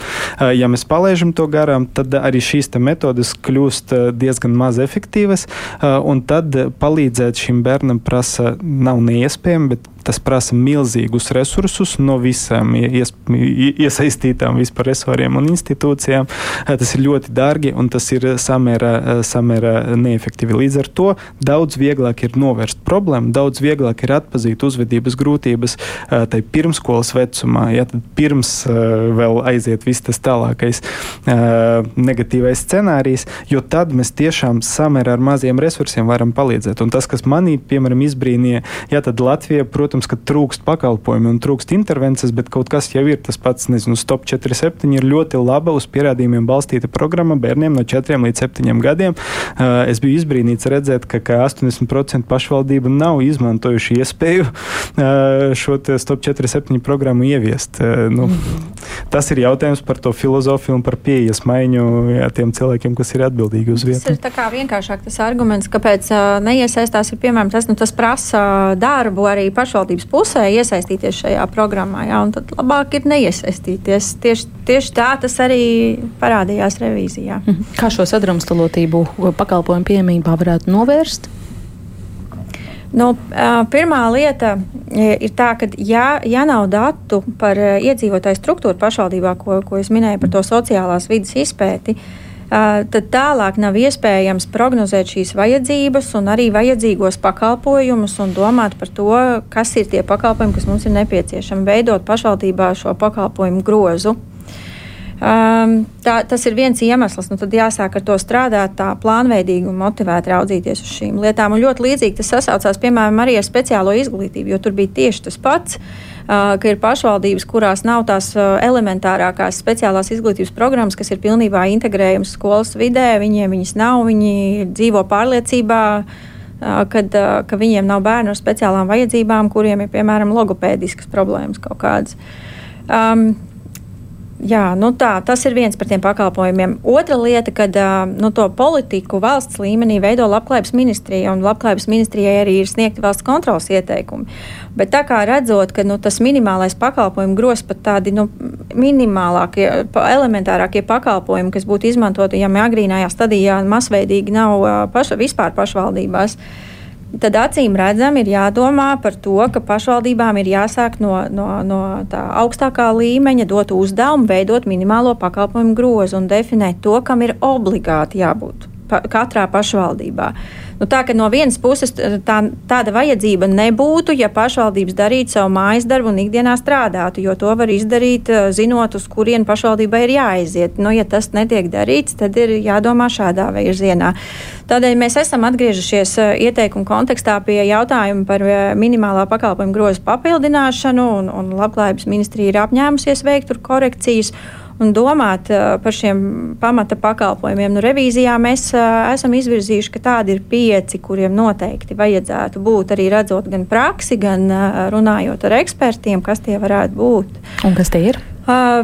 Ja mēs palaižam to garām, tad arī šīs metodes kļūst eh, diezgan maz efektīvas, eh, un tad palīdzēt šim bērnam prasa nav neiespējami, bet Tas prasa milzīgus resursus no visām ies, iesaistītām vispār resoriem un institūcijām. Tas ir ļoti dārgi un tas ir samērā, samērā neefektīvi. Līdz ar to daudz vieglāk ir novērst problēmu, daudz vieglāk ir atpazīt uzvedības grūtības tai pirmskolas vecumā, ja tad pirms vēl aiziet viss tas tālākais negatīvais scenārijs, jo tad mēs tiešām samērā ar maziem resursiem varam palīdzēt. Un tas, kas manī, piemēram, izbrīnīja, ja tad Latvija, protams, protams, ka trūkst pakalpojumu un trūkst intervences, bet kaut kas jau ir tas pats, nezinu, Stop 47 ir ļoti laba uz pierādījumiem balstīta programma bērniem no 4 līdz 7 gadiem. Uh, es biju izbrīnīts redzēt, ka, ka 80% pašvaldību nav izmantojuši iespēju uh, šo Stop 47 programmu ieviest. Uh, nu, tas ir jautājums par to filozofiju un par pieejas maiņu jā, tiem cilvēkiem, kas ir atbildīgi uz vietas. Tas ir tā kā vienkāršāk tas arguments, kāpēc neiesaistās, ir piemēram tas, nu, tas prasa darbu arī pašvaldības pusē iesaistīties šajā programmā, jā, tad labāk ir neiesaistīties. Tieši, tieši tā tas arī parādījās revīzijā. Mhm. Kā šo sadrumstalotību pakalpojumu pieejamībā varētu novērst? Nu, pirmā lieta ir tā, ka, ja, ja nav datu par iedzīvotāju struktūru pašvaldībā, ko, ko es minēju par to sociālās vidas izpēti, tad tālāk nav iespējams prognozēt šīs vajadzības un arī vajadzīgos pakalpojumus un domāt par to, kas ir tie pakalpojumi, kas mums ir nepieciešami, veidot pašvaldībā šo pakalpojumu grozu. Um, tā, tas ir viens iemesls. Nu, tad jāsāk ar to strādāt, tā plānveidīgi un motivēti raudzīties uz šīm lietām. Un ļoti līdzīgi tas sasaucās piemēram arī ar speciālo izglītību, jo tur bija tieši tas pats. Uh, ka ir pašvaldības, kurās nav tās elementārākās speciālās izglītības programmas, kas ir pilnībā integrējamas skolas vidē. Viņiem viņas nav, viņi dzīvo pārliecībā, kad, ka viņiem nav bērnu ar speciālām vajadzībām, kuriem ir piemēram logopēdiskas problēmas kaut kādas. Um, Jā, nu tā, tas ir viens par tiem pakalpojumiem. Otra lieta, kad nu, to politiku valsts līmenī veido Labklājības ministrija, un Labklājības ministrijai arī ir sniegti valsts kontrolas ieteikumi. Bet tā kā redzot, ka nu, tas minimālais pakalpojumu gros pat tādi nu, minimālākie, elementārākie pakalpojumi, kas būtu izmantoti, ja agrīnājā stadijā masveidīgi nav paša, vispār pašvaldībās tad acīm redzam, ir jādomā par to, ka pašvaldībām ir jāsāk no, no, no tā augstākā līmeņa, dot uzdevumu, veidot minimālo pakalpojumu grozu un definēt to, kam ir obligāti jābūt pa, katrā pašvaldībā. Nu, tā ka no vienas puses tā, tāda vajadzība nebūtu, ja pašvaldības darītu savu mājas darbu un ikdienā strādātu, jo to var izdarīt, zinot, uz kurien pašvaldībai ir jāaiziet. Nu, ja tas netiek darīts, tad ir jādomā šādā virzienā. Tādēļ mēs esam atgriežušies ieteikumu kontekstā pie jautājuma par minimālā pakalpojuma grozu papildināšanu, un, un Labklājības ministrija ir apņēmusies veikt tur korekcijas un domāt uh, par šiem pamata pakalpojumiem. Nu, revīzijā mēs uh, esam izvirzījuši, ka tādi ir pieci, kuriem noteikti vajadzētu būt arī redzot gan praksi, gan uh, runājot ar ekspertiem, kas tie varētu būt. Un kas tie ir?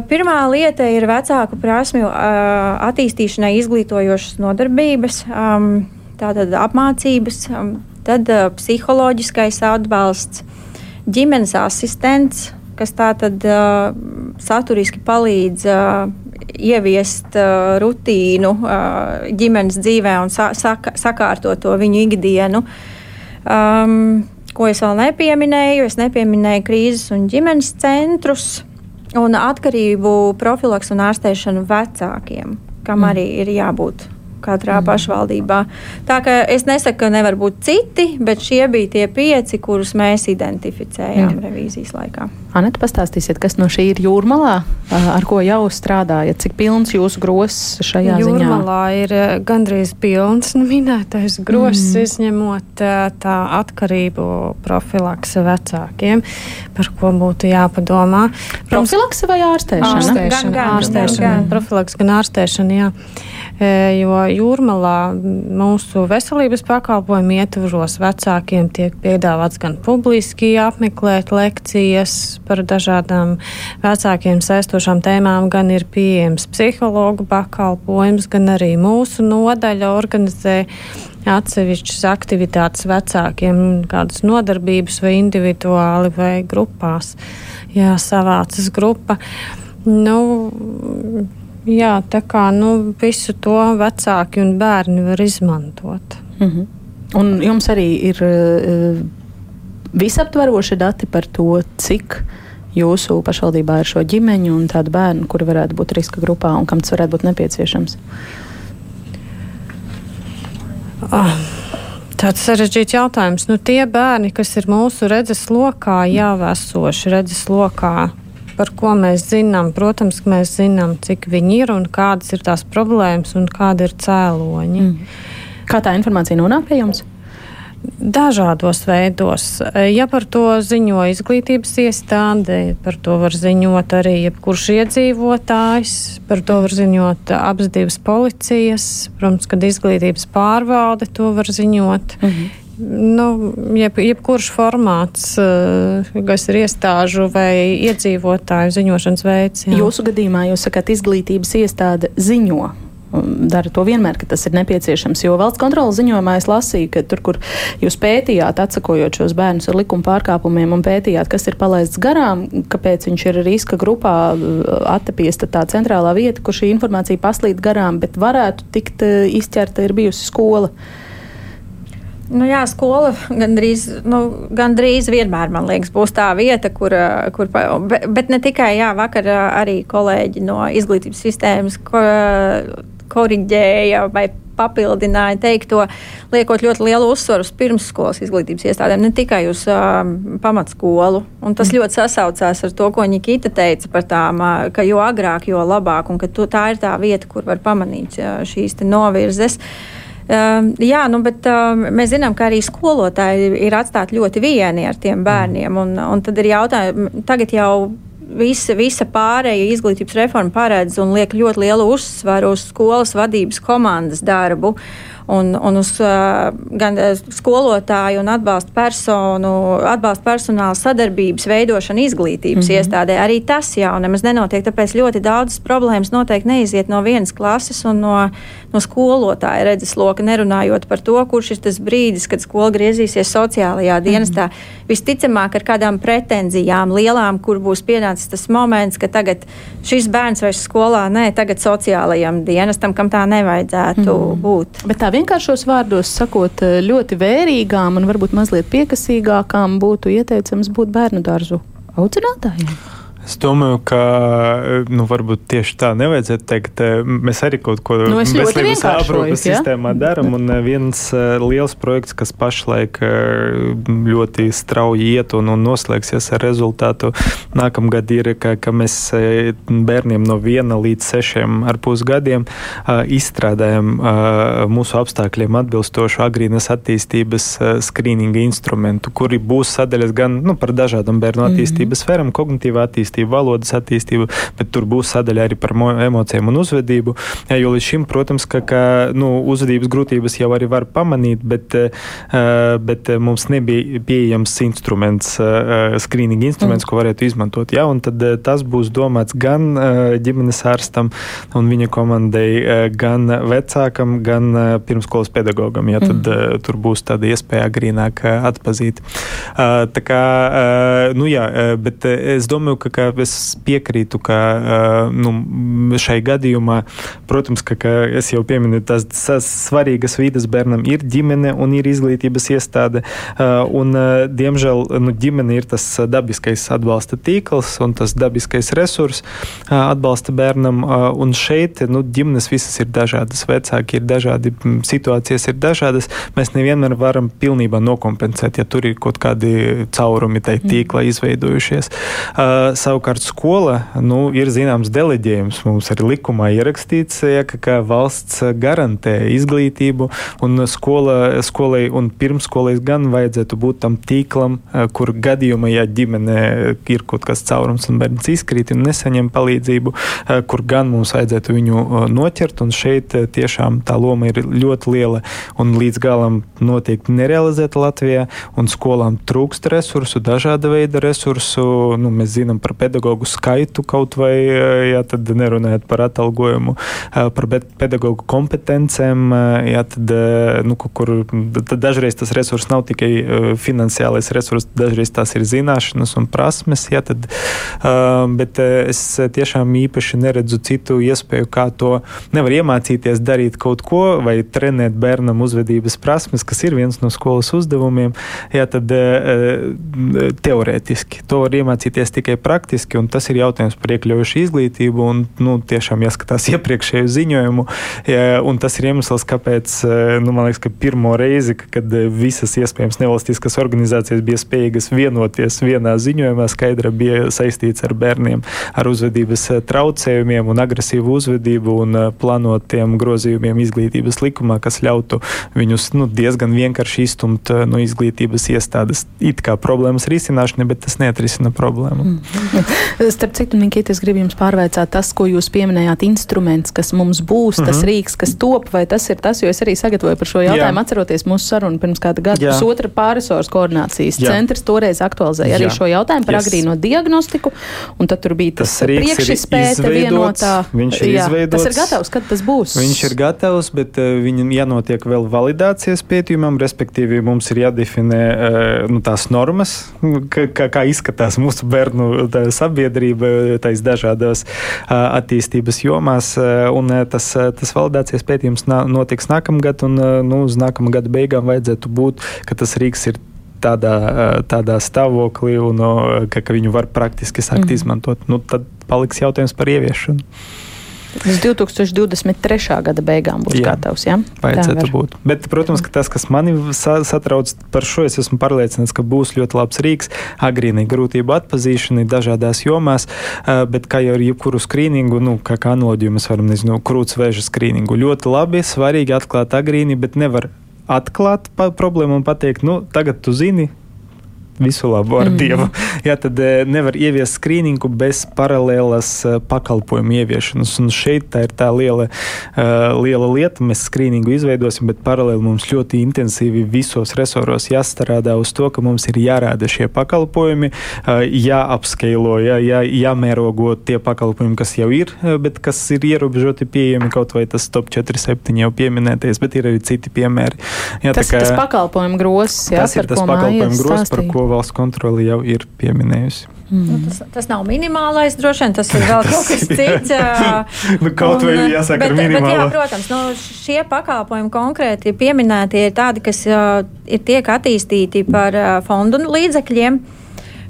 Pirmā lieta ir vecāku prasmju attīstīšanai izglītojošas nodarbības, um, tātad apmācības, um, tad psiholoģiskais atbalsts, ģimenes asistents, kas tā tad uh, saturiski palīdz uh, ieviest uh, rutīnu uh, ģimenes dzīvē un sa saka, sakārtot to viņu ikdienu. Um, ko es vēl nepieminēju? Es nepieminēju krīzes un ģimenes centrus un atkarību profilaks un ārstēšanu vecākiem, kam mm. arī ir jābūt katrā mm. pašvaldībā. Tā kā es nesaku, ka nevar būt citi, bet šie bija tie pieci, kurus mēs identificējām Jā. revīzijas laikā. Anita, pastāstīsiet, kas no šī ir jūrmalā, ar ko jau strādājat, cik pilns jūsu gross šajā jūrmalā ziņā? Jūrmalā ir gandrīz pilns nu, minētais gross, mm. izņemot tā atkarību profilakse vecākiem, par ko būtu jāpadomā. Profilakse vai ārstēšana? Ārstēšana, gan, gan, ārstēšana, gan, gan. profilakse, gan ārstēšana, jā. Jo jūrmalā mūsu veselības pakalpojumu ietvaros vecākiem tiek piedāvāts gan publiski apmeklēt lekcijas par dažādām vecākiem saistošām tēmām, gan ir pieejams psihologu pakalpojums, gan arī mūsu nodaļa organizē atsevišķas aktivitātes vecākiem, kādas nodarbības vai individuāli vai grupās. Jā, savācas grupa. Nu, Jā, tā kā nu, visu to vecāki un bērni var izmantot. Mm -hmm. Un jums arī ir uh, visaptveroši dati par to, cik jūsu pašvaldībā ir šo ģimeņu un tādu bērnu, kuri varētu būt riska grupā un kam tas varētu būt nepieciešams? Oh. Tāds sarežģīts jautājums. Nu, tie bērni, kas ir mūsu redzes lokā, jau esoši redzes lokā, par ko mēs zinām. Protams, ka mēs zinām, cik viņi ir un kādas ir tās problēmas un kādi ir cēloņi. Mm. Kā tā informācija nonāk pie jums? Dažādos veidos. Ja par to ziņo izglītības iestāde, par to var ziņot arī jebkurš iedzīvotājs, par to var ziņot divas policijas, protams, kad izglītības pārvalde to var ziņot. Mm -hmm. Nu, jeb, jebkurš formāts, eh, kas ir iestāžu vai iedzīvotāju ziņošanas veids. Jā. Jūsu gadījumā jūs sakat, izglītības iestāde ziņo dara to vienmēr, ka tas ir nepieciešams. Jo valsts kontrolas ziņojumā es lasīju, ka tur, kur jūs pētījāt, atsakojot šos bērnus ar likuma pārkāpumiem un pētījāt, kas ir palaists garām, kāpēc viņš ir riska grupā attapiesta tā centrālā vieta, kur šī informācija paslīd garām, bet varētu tikt eh, izķerta ir bijusi skola. Nu, jā, skola gandrīz, nu, gandrīz vienmēr, liekas, būs tā vieta, kur, kur bet, bet ne tikai, jā, vakar arī kolēģi no izglītības sistēmas ko, koriģēja vai papildināja teikto, liekot ļoti lielu uzsvaru uz pirmsskolas izglītības iestādēm, ne tikai uz uh, pamatskolu. Un tas mm. ļoti sasaucās ar to, ko Nikita teica par tām, uh, ka jo agrāk, jo labāk, un ka tu, tā ir tā vieta, kur var pamanīt uh, šīs novirzes. Uh, Uh, jā, nu, bet uh, mēs zinām, ka arī skolotāji ir atstāti ļoti vieni ar tiem bērniem. Un, un tad ir jautājums, tagad jau visa, visa pārējā izglītības reforma paredz un liek ļoti lielu uzsvaru uz skolas vadības komandas darbu un, un uz gan skolotāju un atbalsta personu, atbalsta personāla sadarbības veidošanu izglītības mm -hmm. iestādē. Arī tas jau nemaz nenotiek, tāpēc ļoti daudzas problēmas noteikti neiziet no vienas klases un no, no skolotāja redzesloka, nerunājot par to, kurš ir tas brīdis, kad skola griezīsies sociālajā dienestā. Mm -hmm. Visticamāk, ar kādām pretenzijām lielām, kur būs pienācis tas moments, ka tagad šis bērns vairs skolā, nē, tagad sociālajam dienestam, kam tā nevajadzētu mm -hmm. būt. Bet tā vienkāršos vārdos sakot, eh, ļoti vērīgām un varbūt mazliet piekasīgākām būtu ieteicams būt bērnu dārzu audzinātājiem? Es domāju, ka nu, varbūt tieši tā nevajadzētu teikt. Mēs arī kaut ko nu, veselības aprūpes ja? sistēmā darām. Un viens liels projekts, kas pašlaik ļoti strauji iet un, un noslēgsies ar rezultātu nākamgad, ir, ka, ka mēs bērniem no viena līdz sešiem ar pus gadiem izstrādājam mūsu apstākļiem atbilstošu agrīnas attīstības skrīninga instrumentu, kuri būs sadaļas gan nu, par dažādām bērnu mhm. attīstības mm -hmm. sfērām, kognitīvā attīstība attīstību, valodas attīstību, bet tur būs sadaļa arī par emocijām un uzvedību. Jā, jo līdz šim, protams, ka, ka nu, uzvedības grūtības jau arī var pamanīt, bet, uh, bet mums nebija pieejams instruments, skrīninga instruments, mm. ko varētu izmantot. Jā, un tad tas būs domāts gan ģimenes ārstam un viņa komandai, gan vecākam, gan pirmskolas pedagogam. Jā, tad mm. tur būs tāda iespēja agrīnāk atpazīt. Uh, tā kā, nu jā, bet es domāju, ka, ka es piekrītu, ka nu, šai gadījumā, protams, ka, ka es jau pieminu, tās svarīgas vidas bērnam ir ģimene un ir izglītības iestāde. Un, diemžēl nu, ģimene ir tas dabiskais atbalsta tīkls un tas dabiskais resurs atbalsta bērnam. Un šeit nu, ģimenes visas ir dažādas, vecāki ir dažādi, situācijas ir dažādas. Mēs nevienmēr varam pilnībā nokompensēt, ja tur ir kaut kādi caurumi tai tīklā izveidojušies. Uh, savukārt skola nu, ir zināms deleģējums. Mums arī likumā ierakstīts, ja, ka, ka valsts garantē izglītību, un skola, skolai un pirmskolai gan vajadzētu būt tam tīklam, eh, kur gadījumā, ja ģimenē ir kaut kas caurums un bērns izkrīt un nesaņem palīdzību, eh, kur gan mums vajadzētu viņu eh, noķert, un šeit tiešām tā loma ir ļoti liela un līdz galam notiek nerealizēta Latvijā, un skolām trūkst resursu, dažāda veida resursu. Nu, mēs zinām par pedagoģu skaitu, kaut vai eh, jā, nerunājot par atalgojumu, eh, par pedagoģu kompetencēm. Eh, jā, tad, nu, kur, tad dažreiz tas resurs nav tikai finansiālais resurs, dažreiz tās ir zināšanas un prasmes. Jā, tad, bet es tiešām īpaši neredzu citu iespēju, kā to nevar iemācīties darīt kaut ko vai trenēt bērnam uzvedības prasmes, kas ir viens no skolas uzdevumiem. Jā, tad teorētiski to var iemācīties tikai praktiski praktiski, un tas ir jautājums par iekļaujušu izglītību. Un, nu, tiešām jāskatās iepriekšēju ziņojumu, un tas ir iemesls, kāpēc eh, nu, man liekas, ka pirmo reizi, kad eh, visas iespējams nevalstiskas organizācijas bija spējīgas vienoties vienā ziņojumā, skaidra bija saistīts ar bērniem ar uzvedības eh, traucējumiem un agresīvu uzvedību un plānotiem grozījumiem izglītības likumā, kas ļautu viņus nu, diezgan vienkārši izstumt no izglītības iestādes. It kā problēmas risināšana, bet tas neatrisina problēmu. Mm. Starp citu, Nikita, es gribu jums pārveicāt tas, ko jūs pieminējāt, instruments, kas mums būs, tas mm -hmm. rīks, kas top, vai tas ir tas, jo es arī sagatavoju par šo jautājumu, Jā. atceroties mūsu sarunu pirms kāda gada. Pusotra pārisoras koordinācijas Jā. centrs toreiz aktualizēja arī Jā. šo jautājumu par yes. agrīno diagnostiku, un tad tur bija tas, tas priekšizpēta vienotā. Viņš ir Jā, izveidots. Tas ir gatavs, kad tas būs? Viņš ir gatavs, bet uh, viņam jānotiek vēl validācijas pētījumam, respektīvi mums ir jādefinē uh, nu, tās normas, kā, kā, izskatās mūsu bērnu sabiedrība tais dažādās attīstības jomās. Un tas, tas validācijas pētījums notiks nākamgad, un nu, uz nākamā gada beigām vajadzētu būt, ka tas Rīgas ir tādā, tādā stāvoklī un ka, ka viņu var praktiski sākt mm. izmantot. Nu, tad paliks jautājums par ieviešanu. Līdz 2023. gada beigām būs jā, gatavs. Ja? Vajadzētu būt. Bet, protams, ka tas, kas mani satrauc par šo, es esmu pārliecināts, ka būs ļoti labs rīks agrīnai grūtību atpazīšanai dažādās jomās. Bet, kā jau ar jebkuru skrīningu, nu, kā, kā analoģiju mēs varam, nezinu, krūtsvēža skrīningu, ļoti labi, svarīgi atklāt agrīni, bet nevar atklāt problēmu un pateikt, nu, tagad tu zini, visu labu ar mm. Dievu. Jā, tad eh, nevar ieviest skrīningu bez paralēlas eh, pakalpojumu ieviešanas. Un šeit tā ir tā liela, uh, liela lieta. Mēs skrīningu izveidosim, bet paralēli mums ļoti intensīvi visos resoros jāstrādā uz to, ka mums ir jārāda šie pakalpojumi, jāapskailo, jā, jā, jāmērogo tie pakalpojumi, kas jau ir, bet kas ir ierobežoti pieejami, kaut vai tas top 4-7 jau pieminētais, bet ir arī citi piemēri. Jā, tas kā, ir tas pakalpojumu grosis, jā, tas ir tas pakalpojumu grosis, par ko valsts kontrole jau ir pieminējusi. Mm. Nu, tas, tas nav minimālais, droši vien tas ir vēl kaut kas cits. nu, kaut vai jāsaka, bet. Bet, jā, protams, nu, šie pakalpojumi konkrēti pieminēti ir tādi, kas uh, ir tiek attīstīti par uh, fondu līdzekļiem. Uh,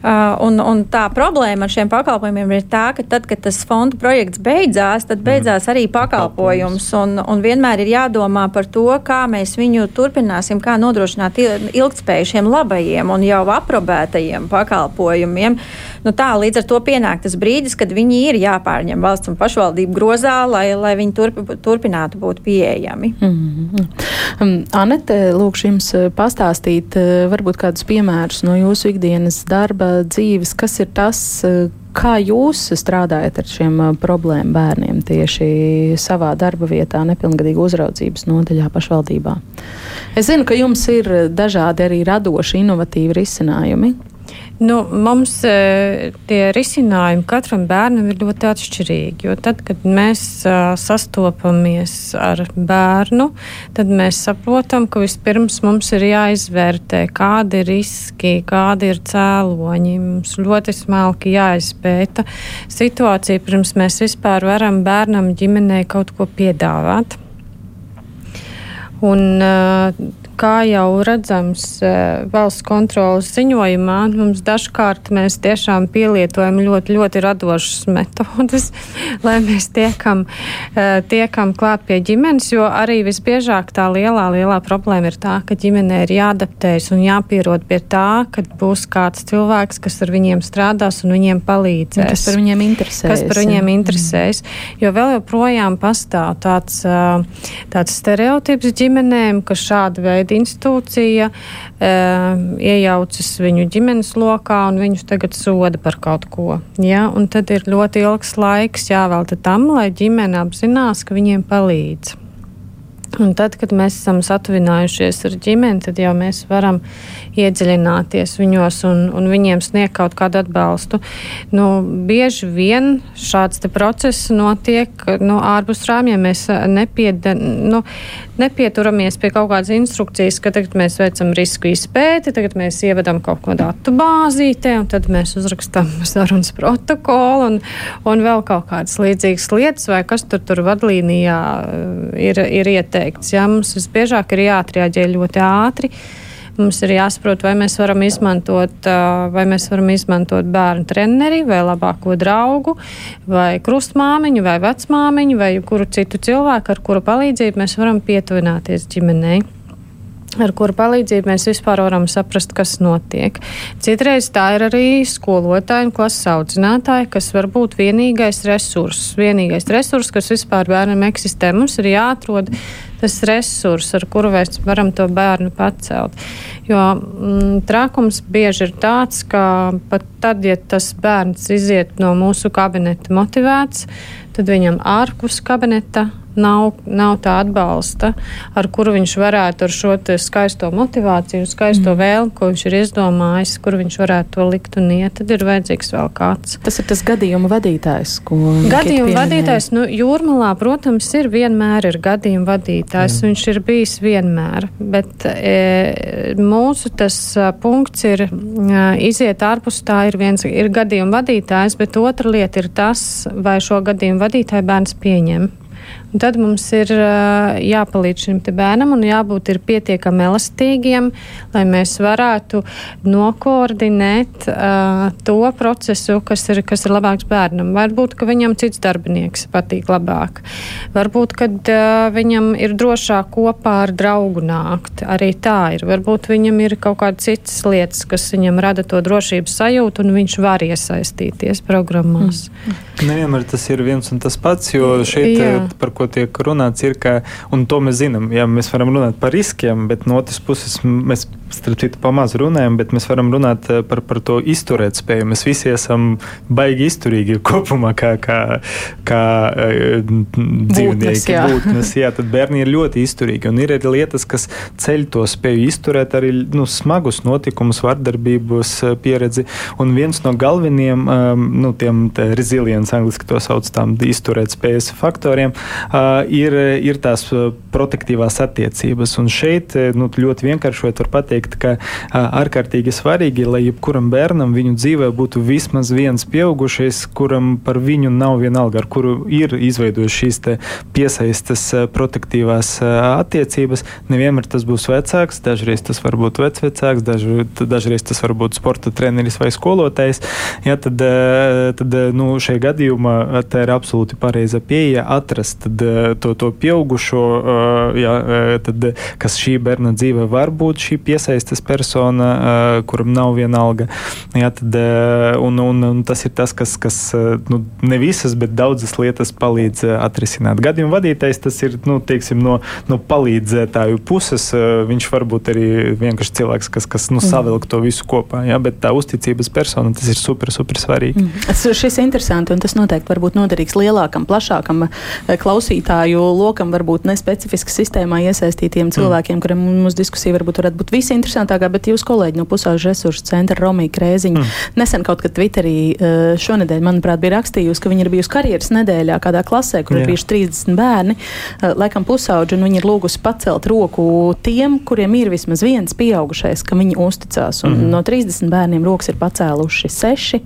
un, un tā problēma ar šiem pakalpojumiem ir tā, ka tad, kad tas fonda projekts beidzās, tad beidzās arī pakalpojums. Un, un vienmēr ir jādomā par to, kā mēs viņu turpināsim, kā nodrošināt ilgspēju šiem labajiem un jau aprobētajiem pakalpojumiem. Nu, tā līdz ar to pienāk tas brīdis, kad viņi ir jāpārņem valsts un pašvaldību grozā, lai, lai viņi turp, turpinātu būt pieejami. Mm -hmm. Anete, lūkšu jums pastāstīt varbūt kādus piemērus no jūsu ikdienas darba dzīves, kas ir tas, eh, kā jūs strādājat ar šiem problēmu bērniem tieši savā darba vietā, nepilngadīgu uzraudzības nodaļā pašvaldībā? Es zinu, ka jums ir dažādi arī radoši, inovatīvi risinājumi. Nu, mums e, tie risinājumi katram bērnam ir ļoti atšķirīgi. Tad, kad mēs uh, sastopamies ar bērnu, tad mēs saprotam, ka vispirms mums ir jāizvērtē, kādi ir riski, kādi ir cēloņi. Mums ļoti smalki jāizpēta situācija, pirms mēs vispār varam bērnam ģimenei kaut ko piedāvāt. Un, uh, kā jau redzams eh, valsts kontrolas ziņojumā, mums dažkārt mēs tiešām pielietojam ļoti, ļoti radošas metodas, lai mēs tiekam, eh, tiekam klāt pie ģimenes, jo arī visbiežāk tā lielā, lielā problēma ir tā, ka ģimenei ir jāadaptējas un jāpierod pie tā, ka būs kāds cilvēks, kas ar viņiem strādās un viņiem palīdzēs. Kas par viņiem interesēs. Kas par viņiem interesēs. Jo vēl joprojām pastāv tāds, eh, tāds stereotips ģimenēm, ka šāda veida veida institūcija e, iejaucas viņu ģimenes lokā un viņus tagad soda par kaut ko. Ja? Un tad ir ļoti ilgs laiks jāvelta tam, lai ģimene apzinās, ka viņiem palīdz. Un tad, kad mēs esam satuvinājušies ar ģimeni, tad jau mēs varam iedziļināties viņos un, un viņiem sniegt kaut kādu atbalstu. Nu, bieži vien šāds process notiek nu, ārpus rāmjiem. Mēs nepieda, nu, nepieturamies pie kaut kādas instrukcijas, ka tagad mēs veicam risku izpēti, tagad mēs ievedam kaut ko datu bāzītē, un tad mēs uzrakstām sarunas protokolu un, un vēl kaut kādas līdzīgas lietas, vai kas tur, tur vadlīnijā ir, ir ieteikts. Jā, mums visbiežāk ir jāatrēģē ļoti ātri. Mums ir jāsaprot, vai mēs varam izmantot, vai mēs varam izmantot bērnu treneri, vai labāko draugu, vai krustmāmiņu, vai vecmāmiņu, vai kuru citu cilvēku, ar kuru palīdzību mēs varam pietuvināties ģimenei ar kuru palīdzību mēs vispār varam saprast, kas notiek. Citreiz tā ir arī skolotāji un klases audzinātāji, kas var būt vienīgais resurss, vienīgais resurss, kas vispār bērnam eksistē. Mums ir jāatrod tas resurss, ar kuru mēs varam to bērnu pacelt. Jo mm, trākums bieži ir tāds, ka pat tad, ja tas bērns iziet no mūsu kabineta motivēts, tad viņam ārpus kabineta nav, nav tā atbalsta, ar kuru viņš varētu ar šo skaisto motivāciju, skaisto mm. vēlmu, ko viņš ir izdomājis, kur viņš varētu to likt un iet. Tad ir vajadzīgs vēl kāds. Tas ir tas gadījuma vadītājs, ko gadījuma vadītājs. Nu, jūrmalā, protams, ir vienmēr ir gadījuma vadītājs. Mm. Viņš ir bijis vienmēr, bet e, mūsu tas punkts ir e, iziet ārpus tā ir viens ir gadījuma vadītājs, bet otra lieta ir tas, vai šo gadījumu vadītāju bērns pieņem. Tad mums ir jāpalīdz šim bērnam un jābūt pietiekami elastīgiem, lai mēs varētu nokoordinēt uh, to procesu, kas ir, kas ir labāks bērnam. Varbūt, ka viņam cits darbinieks patīk labāk. Varbūt, ka uh, viņam ir drošāk kopā ar draugu nākt. Arī tā ir. Varbūt viņam ir kaut kādas citas lietas, kas viņam rada to drošības sajūtu, un viņš var iesaistīties programmās. Mm. Nevienmēr tas ir viens un tas pats, jo šeit Jā. par ko tiek runāts, ir, ka, un to mēs zinām, ja mēs varam runāt par riskiem, bet no otras puses mēs starp citu, pamaz runājam, bet mēs varam runāt eh, par, par to izturēt spēju. Mēs visi esam baigi izturīgi kopumā, kā, kā, kā uh, dzīvnieki, jā. būtnes. Jā, tad bērni ir ļoti izturīgi. Un ir arī lietas, kas ceļ to spēju izturēt arī nu, smagus notikumus, vardarbības eh, pieredzi. Un viens no galvenajiem, um, nu, tiem resilience, angliski to sauc, tām izturēt spējas faktoriem, ir, ir tās protektīvās attiecības. Un šeit, nu, ļoti vienkāršot var pateikt, noteikti, ka ārkārtīgi svarīgi, lai jebkuram bērnam viņu dzīvē būtu vismaz viens pieaugušais, kuram par viņu nav vienalga, ar kuru ir izveidojuši šīs piesaistes protektīvās attiecības. Nevienmēr tas būs vecāks, dažreiz tas var būt vecvecāks, daž, dažreiz tas var būt sporta treneris vai skolotājs. Ja, tad, tad nu, šajā gadījumā tā ir absolūti pareiza pieeja atrast tad, to, to pieaugušo, ja, tad, kas šī bērna dzīvē var būt šī piesaistes persona, kuram nav viena alga. Ja, tad, un, un, un tas ir tas, kas, kas nu, ne visas, bet daudzas lietas palīdz atrisināt. Gadījuma vadītājs tas ir nu, teiksim, no, no palīdzētāju puses. Viņš var būt arī vienkārši cilvēks, kas, kas nu, savilk to visu kopā. Ja, bet tā uzticības persona tas ir super, super svarīgi. Mm. Šis ir interesanti un tas noteikti var būt noderīgs lielākam, plašākam klausītāju lokam, varbūt nespecifiski sistēmā iesaistītiem cilvēkiem, mm. kuriem mūsu diskusija varbūt varētu būt visinteresantākā, bet jūs kolēģi no pusaužu resursu centra Romija Krēziņa mm. nesen kaut kad Twitterī eh, šonadēļ, manuprāt, bija rakstījusi, ka viņa ir bijusi karjeras nedēļā kādā klasē, kur Jā. ir bijuši 30 bērni, eh, laikam pusauģi, un viņa ir lūgusi pacelt roku tiem, kuriem ir vismaz viens pieaugušais, ka viņi uzticās. Un mm. no 30 bērniem rokas ir pacēluši seši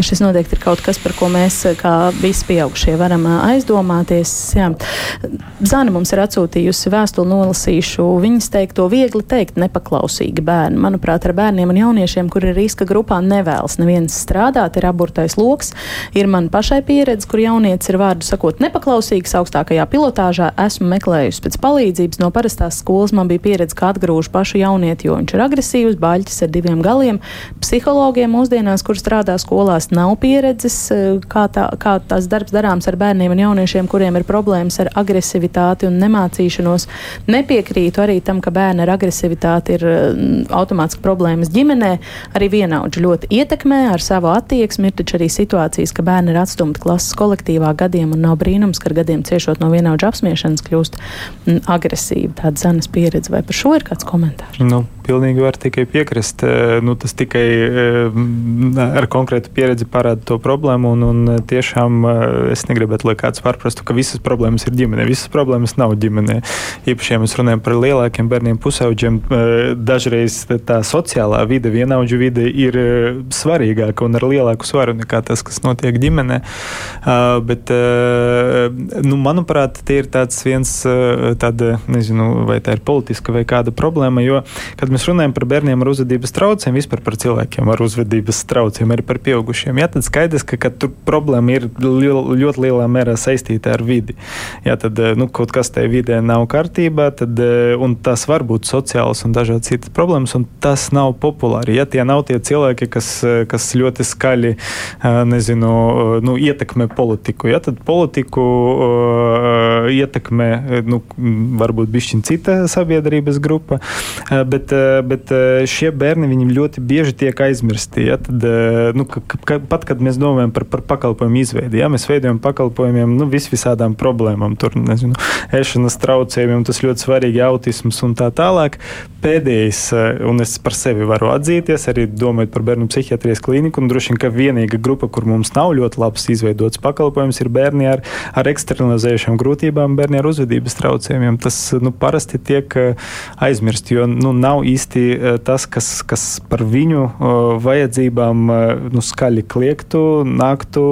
šis noteikti ir kaut kas, par ko mēs, kā visi pieaugušie, varam aizdomāties. Jā. Zana mums ir atsūtījusi vēstuli, nolasīšu viņas teikto viegli teikt, nepaklausīgi bērni. Manuprāt, ar bērniem un jauniešiem, kuri ir riska grupā, nevēlas neviens strādāt, ir aburtais loks. Ir man pašai pieredze, kur jaunietis ir vārdu sakot nepaklausīgs augstākajā pilotāžā. Esmu meklējusi pēc palīdzības no parastās skolas. Man bija pieredze, kā atgrūž pašu jaunieti, jo viņš ir agresīvs, baļķis ar diviem galiem. Psihologiem mūsdienās, kur strādā skolās, skolās nav pieredzes, eh, kā, tā, kā tās darbs darāms ar bērniem un jauniešiem, kuriem ir problēmas ar agresivitāti un nemācīšanos. Nepiekrītu arī tam, ka bērni ar agresivitāti ir mm, automātiski problēmas ģimenē. Arī vienaudži ļoti ietekmē ar savu attieksmi. Ir taču arī situācijas, ka bērni ir atstumti klases kolektīvā gadiem un nav brīnums, ka ar gadiem ciešot no vienaudža apspiešanas kļūst mm, agresīvi. Tāda zemes pieredze vai par šo ir kāds komentārs? Nu, pilnīgi var tikai piekrist. Eh, nu, tas tikai eh, ar konkrētu pieredzi parāda to problēmu. Un, un tiešām eh, es negribētu, lai kāds pārprastu, ka visas problēmas ir ģimenē. Visas problēmas nav ģimenē. Īpaši, ja mēs runājam par lielākiem bērniem, pusauģiem, dažreiz tā sociālā vide, vienaudžu vide ir svarīgāka un ar lielāku svaru nekā tas, kas notiek ģimenē. Bet, nu, manuprāt, tie ir tāds viens, tāda, nezinu, vai tā ir politiska vai kāda problēma, jo, kad mēs runājam par bērniem ar uzvedības traucējumiem, vispār par cilvēkiem ar uzvedības traucējumiem, arī par pieaugušiem. Jā, tad skaidrs, ka, ka tur problēma ir ļoti lielā mērā saistīta ar vidi. Ja tad eh, nu, kaut kas tajā vidē nav kārtībā, tad eh, tas var būt sociāls un dažādas citas problēmas, un tas nav populāri. Ja tie nav tie cilvēki, kas, eh, kas ļoti skaļi nezinu, nu, ietekmē politiku, ja, tad politiku uh, ietekmē nu, varbūt bišķiņa cita sabiedrības grupa, bet, bet šie bērni ļoti bieži tiek aizmirsti. Ja, tad, nu, ka, ka, pat kad mēs domājam par, par pakalpojumu izveidi, ja mēs veidojam pakalpojumiem nu, vis visādām problēmām, tur nezinu, ēšanas traucējumiem, tas ļoti svarīgi autisms un tā tālāk. Pēdējais, eh, un es par sevi varu atzīties, arī domājot par bērnu psihiatrijas klīniku, un droši vien, ka vienīga grupa, kur mums nav ļoti labs izveidots pakalpojums, ir bērni ar, ar eksternalizējušām grūtībām, bērni ar uzvedības traucējumiem. Tas nu, parasti tiek eh, aizmirst, jo nu, nav īsti eh, tas, kas, kas par viņu vajadzībām nu, skaļi kliegtu, nāktu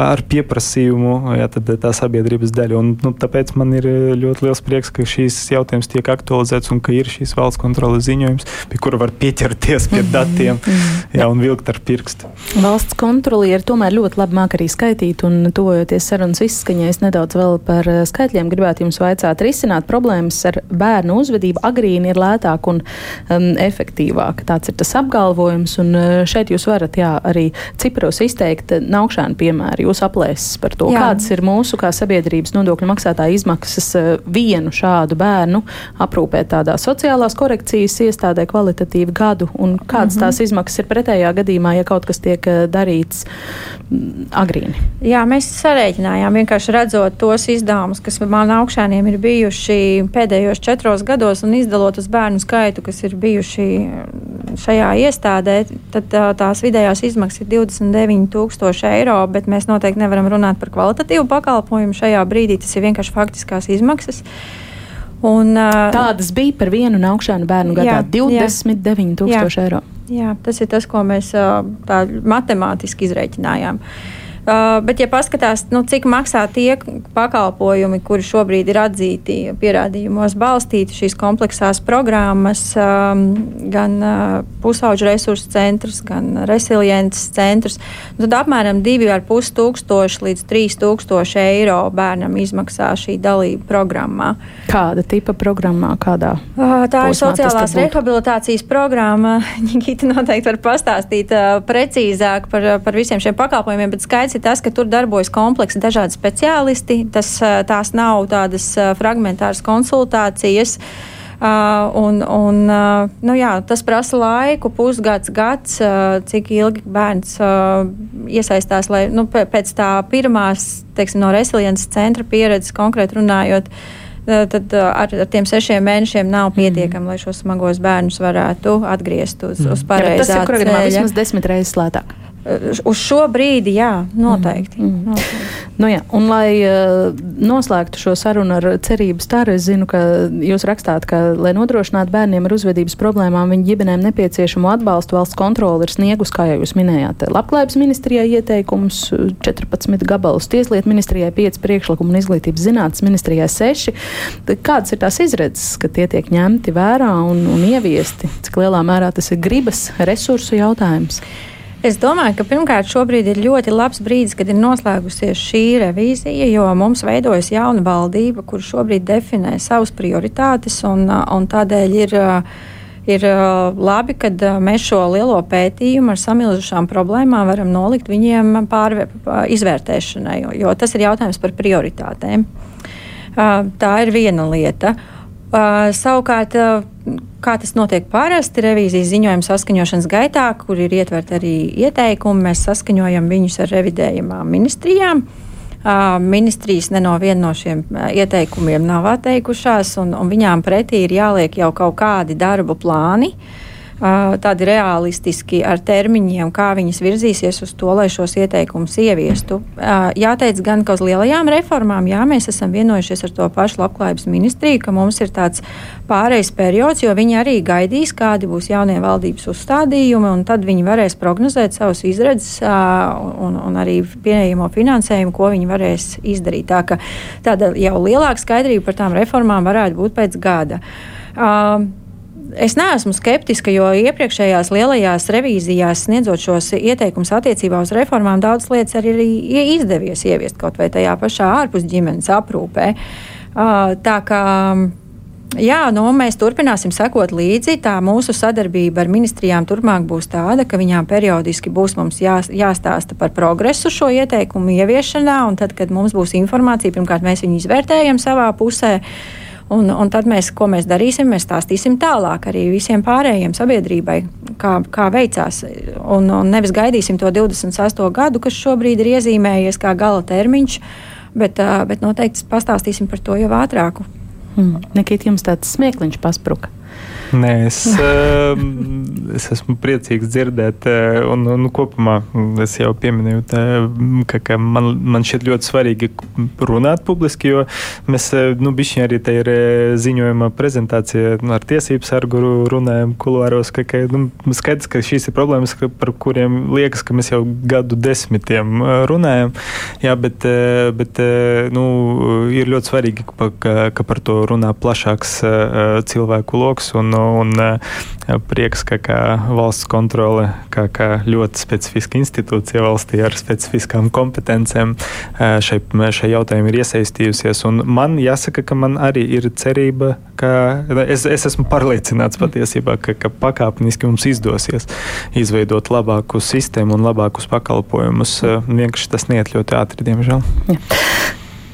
ar pieprasījumu, ja tad tā sabiedrības daļa. Un, nu, tāpēc man ir ļoti liels prieks, ka šīs jautājums tiek aktualizēts un ka ir šīs valsts kontroles ziņojums, pie kura var pieķerties pie mhm. datiem mhm. jā, un vilkt ar pirkstu. Valsts kontrolieri tomēr ļoti labi māk arī skaitīt, un tojoties sarunas izskaņai, es nedaudz vēl par eh, skaitļiem gribētu jums vaicāt. Risināt problēmas ar bērnu uzvedību agrīni ir lētāk un um, efektīvāk. Tāds ir tas apgalvojums, un eh, šeit jūs varat jā, arī Cipros izteikt naukšānu piemēru, jūs aplēses par to, Jā. kādas ir mūsu kā sabiedrības nodokļu maksātāja izmaksas eh, vienu šādu bērnu aprūpēt tādā sociālās korekcijas iestādē kvalitatīvu gadu, un kādas mm -hmm. tās izmaksas ir pretējā gadījumā, ja kaut kas tiek darīts mm, agrīni. Jā, mēs sarēķinājām vienkārši redzot tos izdevumus, kas man augšēniem ir bijuši pēdējos četros gados un izdalot uz bērnu skaitu, kas ir bijuši šajā iestādē, tad tās vidējās izmaksas ir 29,000 eiro, bet mēs noteikti nevaram runāt par kvalitatīvu pakalpojumu šajā brīdī. Tas ir vienkārši faktiskās izmaksas. Un, uh, Tādas bija par vienu naukšanu bērnu gadā - 29,000 eiro. Jā, tas ir tas, ko mēs uh, matemātiski izreikinājām. Uh, bet, ja paskatās, nu, cik maksā tie pakalpojumi, kuri šobrīd ir atzīti pierādījumos balstīti, šīs kompleksās programmas, um, gan uh, pusauģu resursu centrs, gan resiliences centrs, nu, tad apmēram 2,5 tūkstoši līdz 3 tūkstoši eiro bērnam izmaksā šī dalība programmā. Kāda tipa programmā? Kādā uh, tā ir sociālās rehabilitācijas programma. Nikita noteikti var pastāstīt uh, precīzāk par, par visiem šiem pakalpojumiem, bet skaidrs ir tas, ka tur darbojas kompleksi dažādi speciālisti. Tas, tās nav tādas fragmentāras konsultācijas. Uh, un, un, uh, nu jā, tas prasa laiku, pusgads, gads, uh, cik ilgi bērns uh, iesaistās. Lai, nu, pēc tā pirmās, teiksim, no resiliences centra pieredzes konkrēti runājot, uh, tad uh, ar, ar tiem sešiem mēnešiem nav mhm. pietiekami, mm. lai šos smagos bērnus varētu atgriezt uz, mm. uz pareizā ceļa. Tas ir, kur vismaz desmit reizes lētāk. Uz šo brīdi, jā, noteikti. Mm. Mm. noteikti. Nu, jā, un, lai uh, noslēgtu šo sarunu ar cerību staru, es zinu, ka jūs rakstāt, ka, lai nodrošinātu bērniem ar uzvedības problēmām, viņu ģimenēm nepieciešamo atbalstu valsts kontroli ir sniegus, kā jau jūs minējāt, Labklājības ministrijai ieteikums 14 gabalus, Tieslietu ministrijai 5 priekšlikumu un izglītības zinātnes ministrijai 6. Kādas ir tās izredzes, ka tie tiek ņemti vērā un, un ieviesti? Cik lielā mērā tas ir gribas resursu jautājums? Es domāju, ka pirmkārt šobrīd ir ļoti labs brīdis, kad ir noslēgusies šī revīzija, jo mums veidojas jauna valdība, kur šobrīd definē savas prioritātes, un, un tādēļ ir, ir labi, ka mēs šo lielo pētījumu ar samilzušām problēmām varam nolikt viņiem pārvē, izvērtēšanai, jo, jo tas ir jautājums par prioritātēm. Tā ir viena lieta. Uh, savukārt, uh, kā tas notiek parasti revīzijas ziņojuma saskaņošanas gaitā, kur ir ietverti arī ieteikumi, mēs saskaņojam viņus ar revidējumām ministrijām. Uh, ministrijas ne no šiem ieteikumiem nav atteikušās, un, un viņām pretī ir jāliek jau kaut kādi darba plāni. Uh, tādi realistiski ar termiņiem, kā viņas virzīsies uz to, lai šos ieteikumus ieviestu. Jāteic gan, ka uz lielajām reformām, jā, mēs esam vienojušies ar to pašu labklājības ministriju, ka mums ir tāds pārejas periods, jo viņi arī gaidīs, kādi būs jaunie valdības uzstādījumi, un tad viņi varēs prognozēt savus izredzes un, un arī pieejamo finansējumu, ko viņi varēs izdarīt. Tā ka tāda jau lielāka skaidrība par tām reformām varētu būt pēc gada. Uh, es neesmu skeptiska, jo iepriekšējās lielajās revīzijās sniedzot šos ieteikumus attiecībā uz reformām, daudz lietas arī ir izdevies ieviest kaut vai tajā pašā ārpus ģimenes aprūpē. Tā kā Jā, nu, mēs turpināsim sekot līdzi. Tā mūsu sadarbība ar ministrijām turpmāk būs tāda, ka viņām periodiski būs jā, jāstāsta par progresu šo ieteikumu ieviešanā, un tad, kad mums būs informācija, pirmkārt mēs viņu izvērtējam savā pusē. Un, un tad mēs, ko mēs darīsim, mēs stāstīsim tālāk arī visiem pārējiem sabiedrībai, kā, kā veicās. Un, un nevis gaidīsim to 28. gadu, kas šobrīd ir iezīmējies kā gala termiņš, bet, bet noteikti pastāstīsim par to jau ātrāku. Hmm. Nekīt jums tāds smiekliņš paspruka. Nē, es, ehm, es esmu priecīgs dzirdēt, eh, un, un kopumā es jau pieminēju, tā, ka, ka man, man šķiet ļoti svarīgi runāt publiski, jo mēs, eh, nu, bišķiņ arī te ir eh, ziņojuma prezentācija nu, ar tiesību sargu runājam kuluāros, ka, ka nu, skaidrs, ka šīs ir problēmas, ka, par kuriem liekas, ka mēs jau gadu desmitiem runājam, jā, bet, bet nu, ir ļoti svarīgi, ka, ka par to runā plašāks cilvēku lokus. Un, un eh, prieks, ka kā valsts kontrole, kā, kā ļoti specifiska institūcija valstī ar specifiskām kompetencēm eh, šai, šai jautājumam ir iesaistījusies. Un man jāsaka, ka man arī ir cerība, ka es, es esmu pārliecināts patiesībā, ka, ka pakāpeniski mums izdosies izveidot labāku sistēmu un labākus pakalpojumus. Eh, vienkārši tas neiet ļoti ātri, diemžēl. Ja.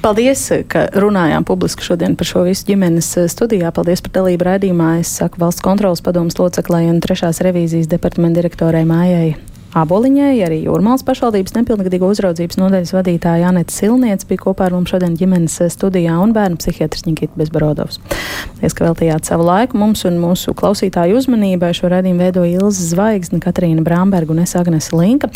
Paldies, ka runājām publiski šodien par šo visu ģimenes eh, studijā. Paldies par dalību raidījumā. Es saku valsts kontrolas padomus loceklai un trešās revīzijas departamenta direktorai Mājai Aboliņai, arī Jūrmālas pašvaldības nepilngadīgo uzraudzības nodaļas vadītāja Anete Silniec bija kopā ar mums šodien ģimenes eh, studijā un bērnu psihiatrs Nikita Bezbarodovs. Paldies, ka veltījāt savu laiku mums un mūsu klausītāju uzmanībai. Šo radījumu veidoja Ilza Zvaigzne, Katrīna Bramberga un es Agnese Linka.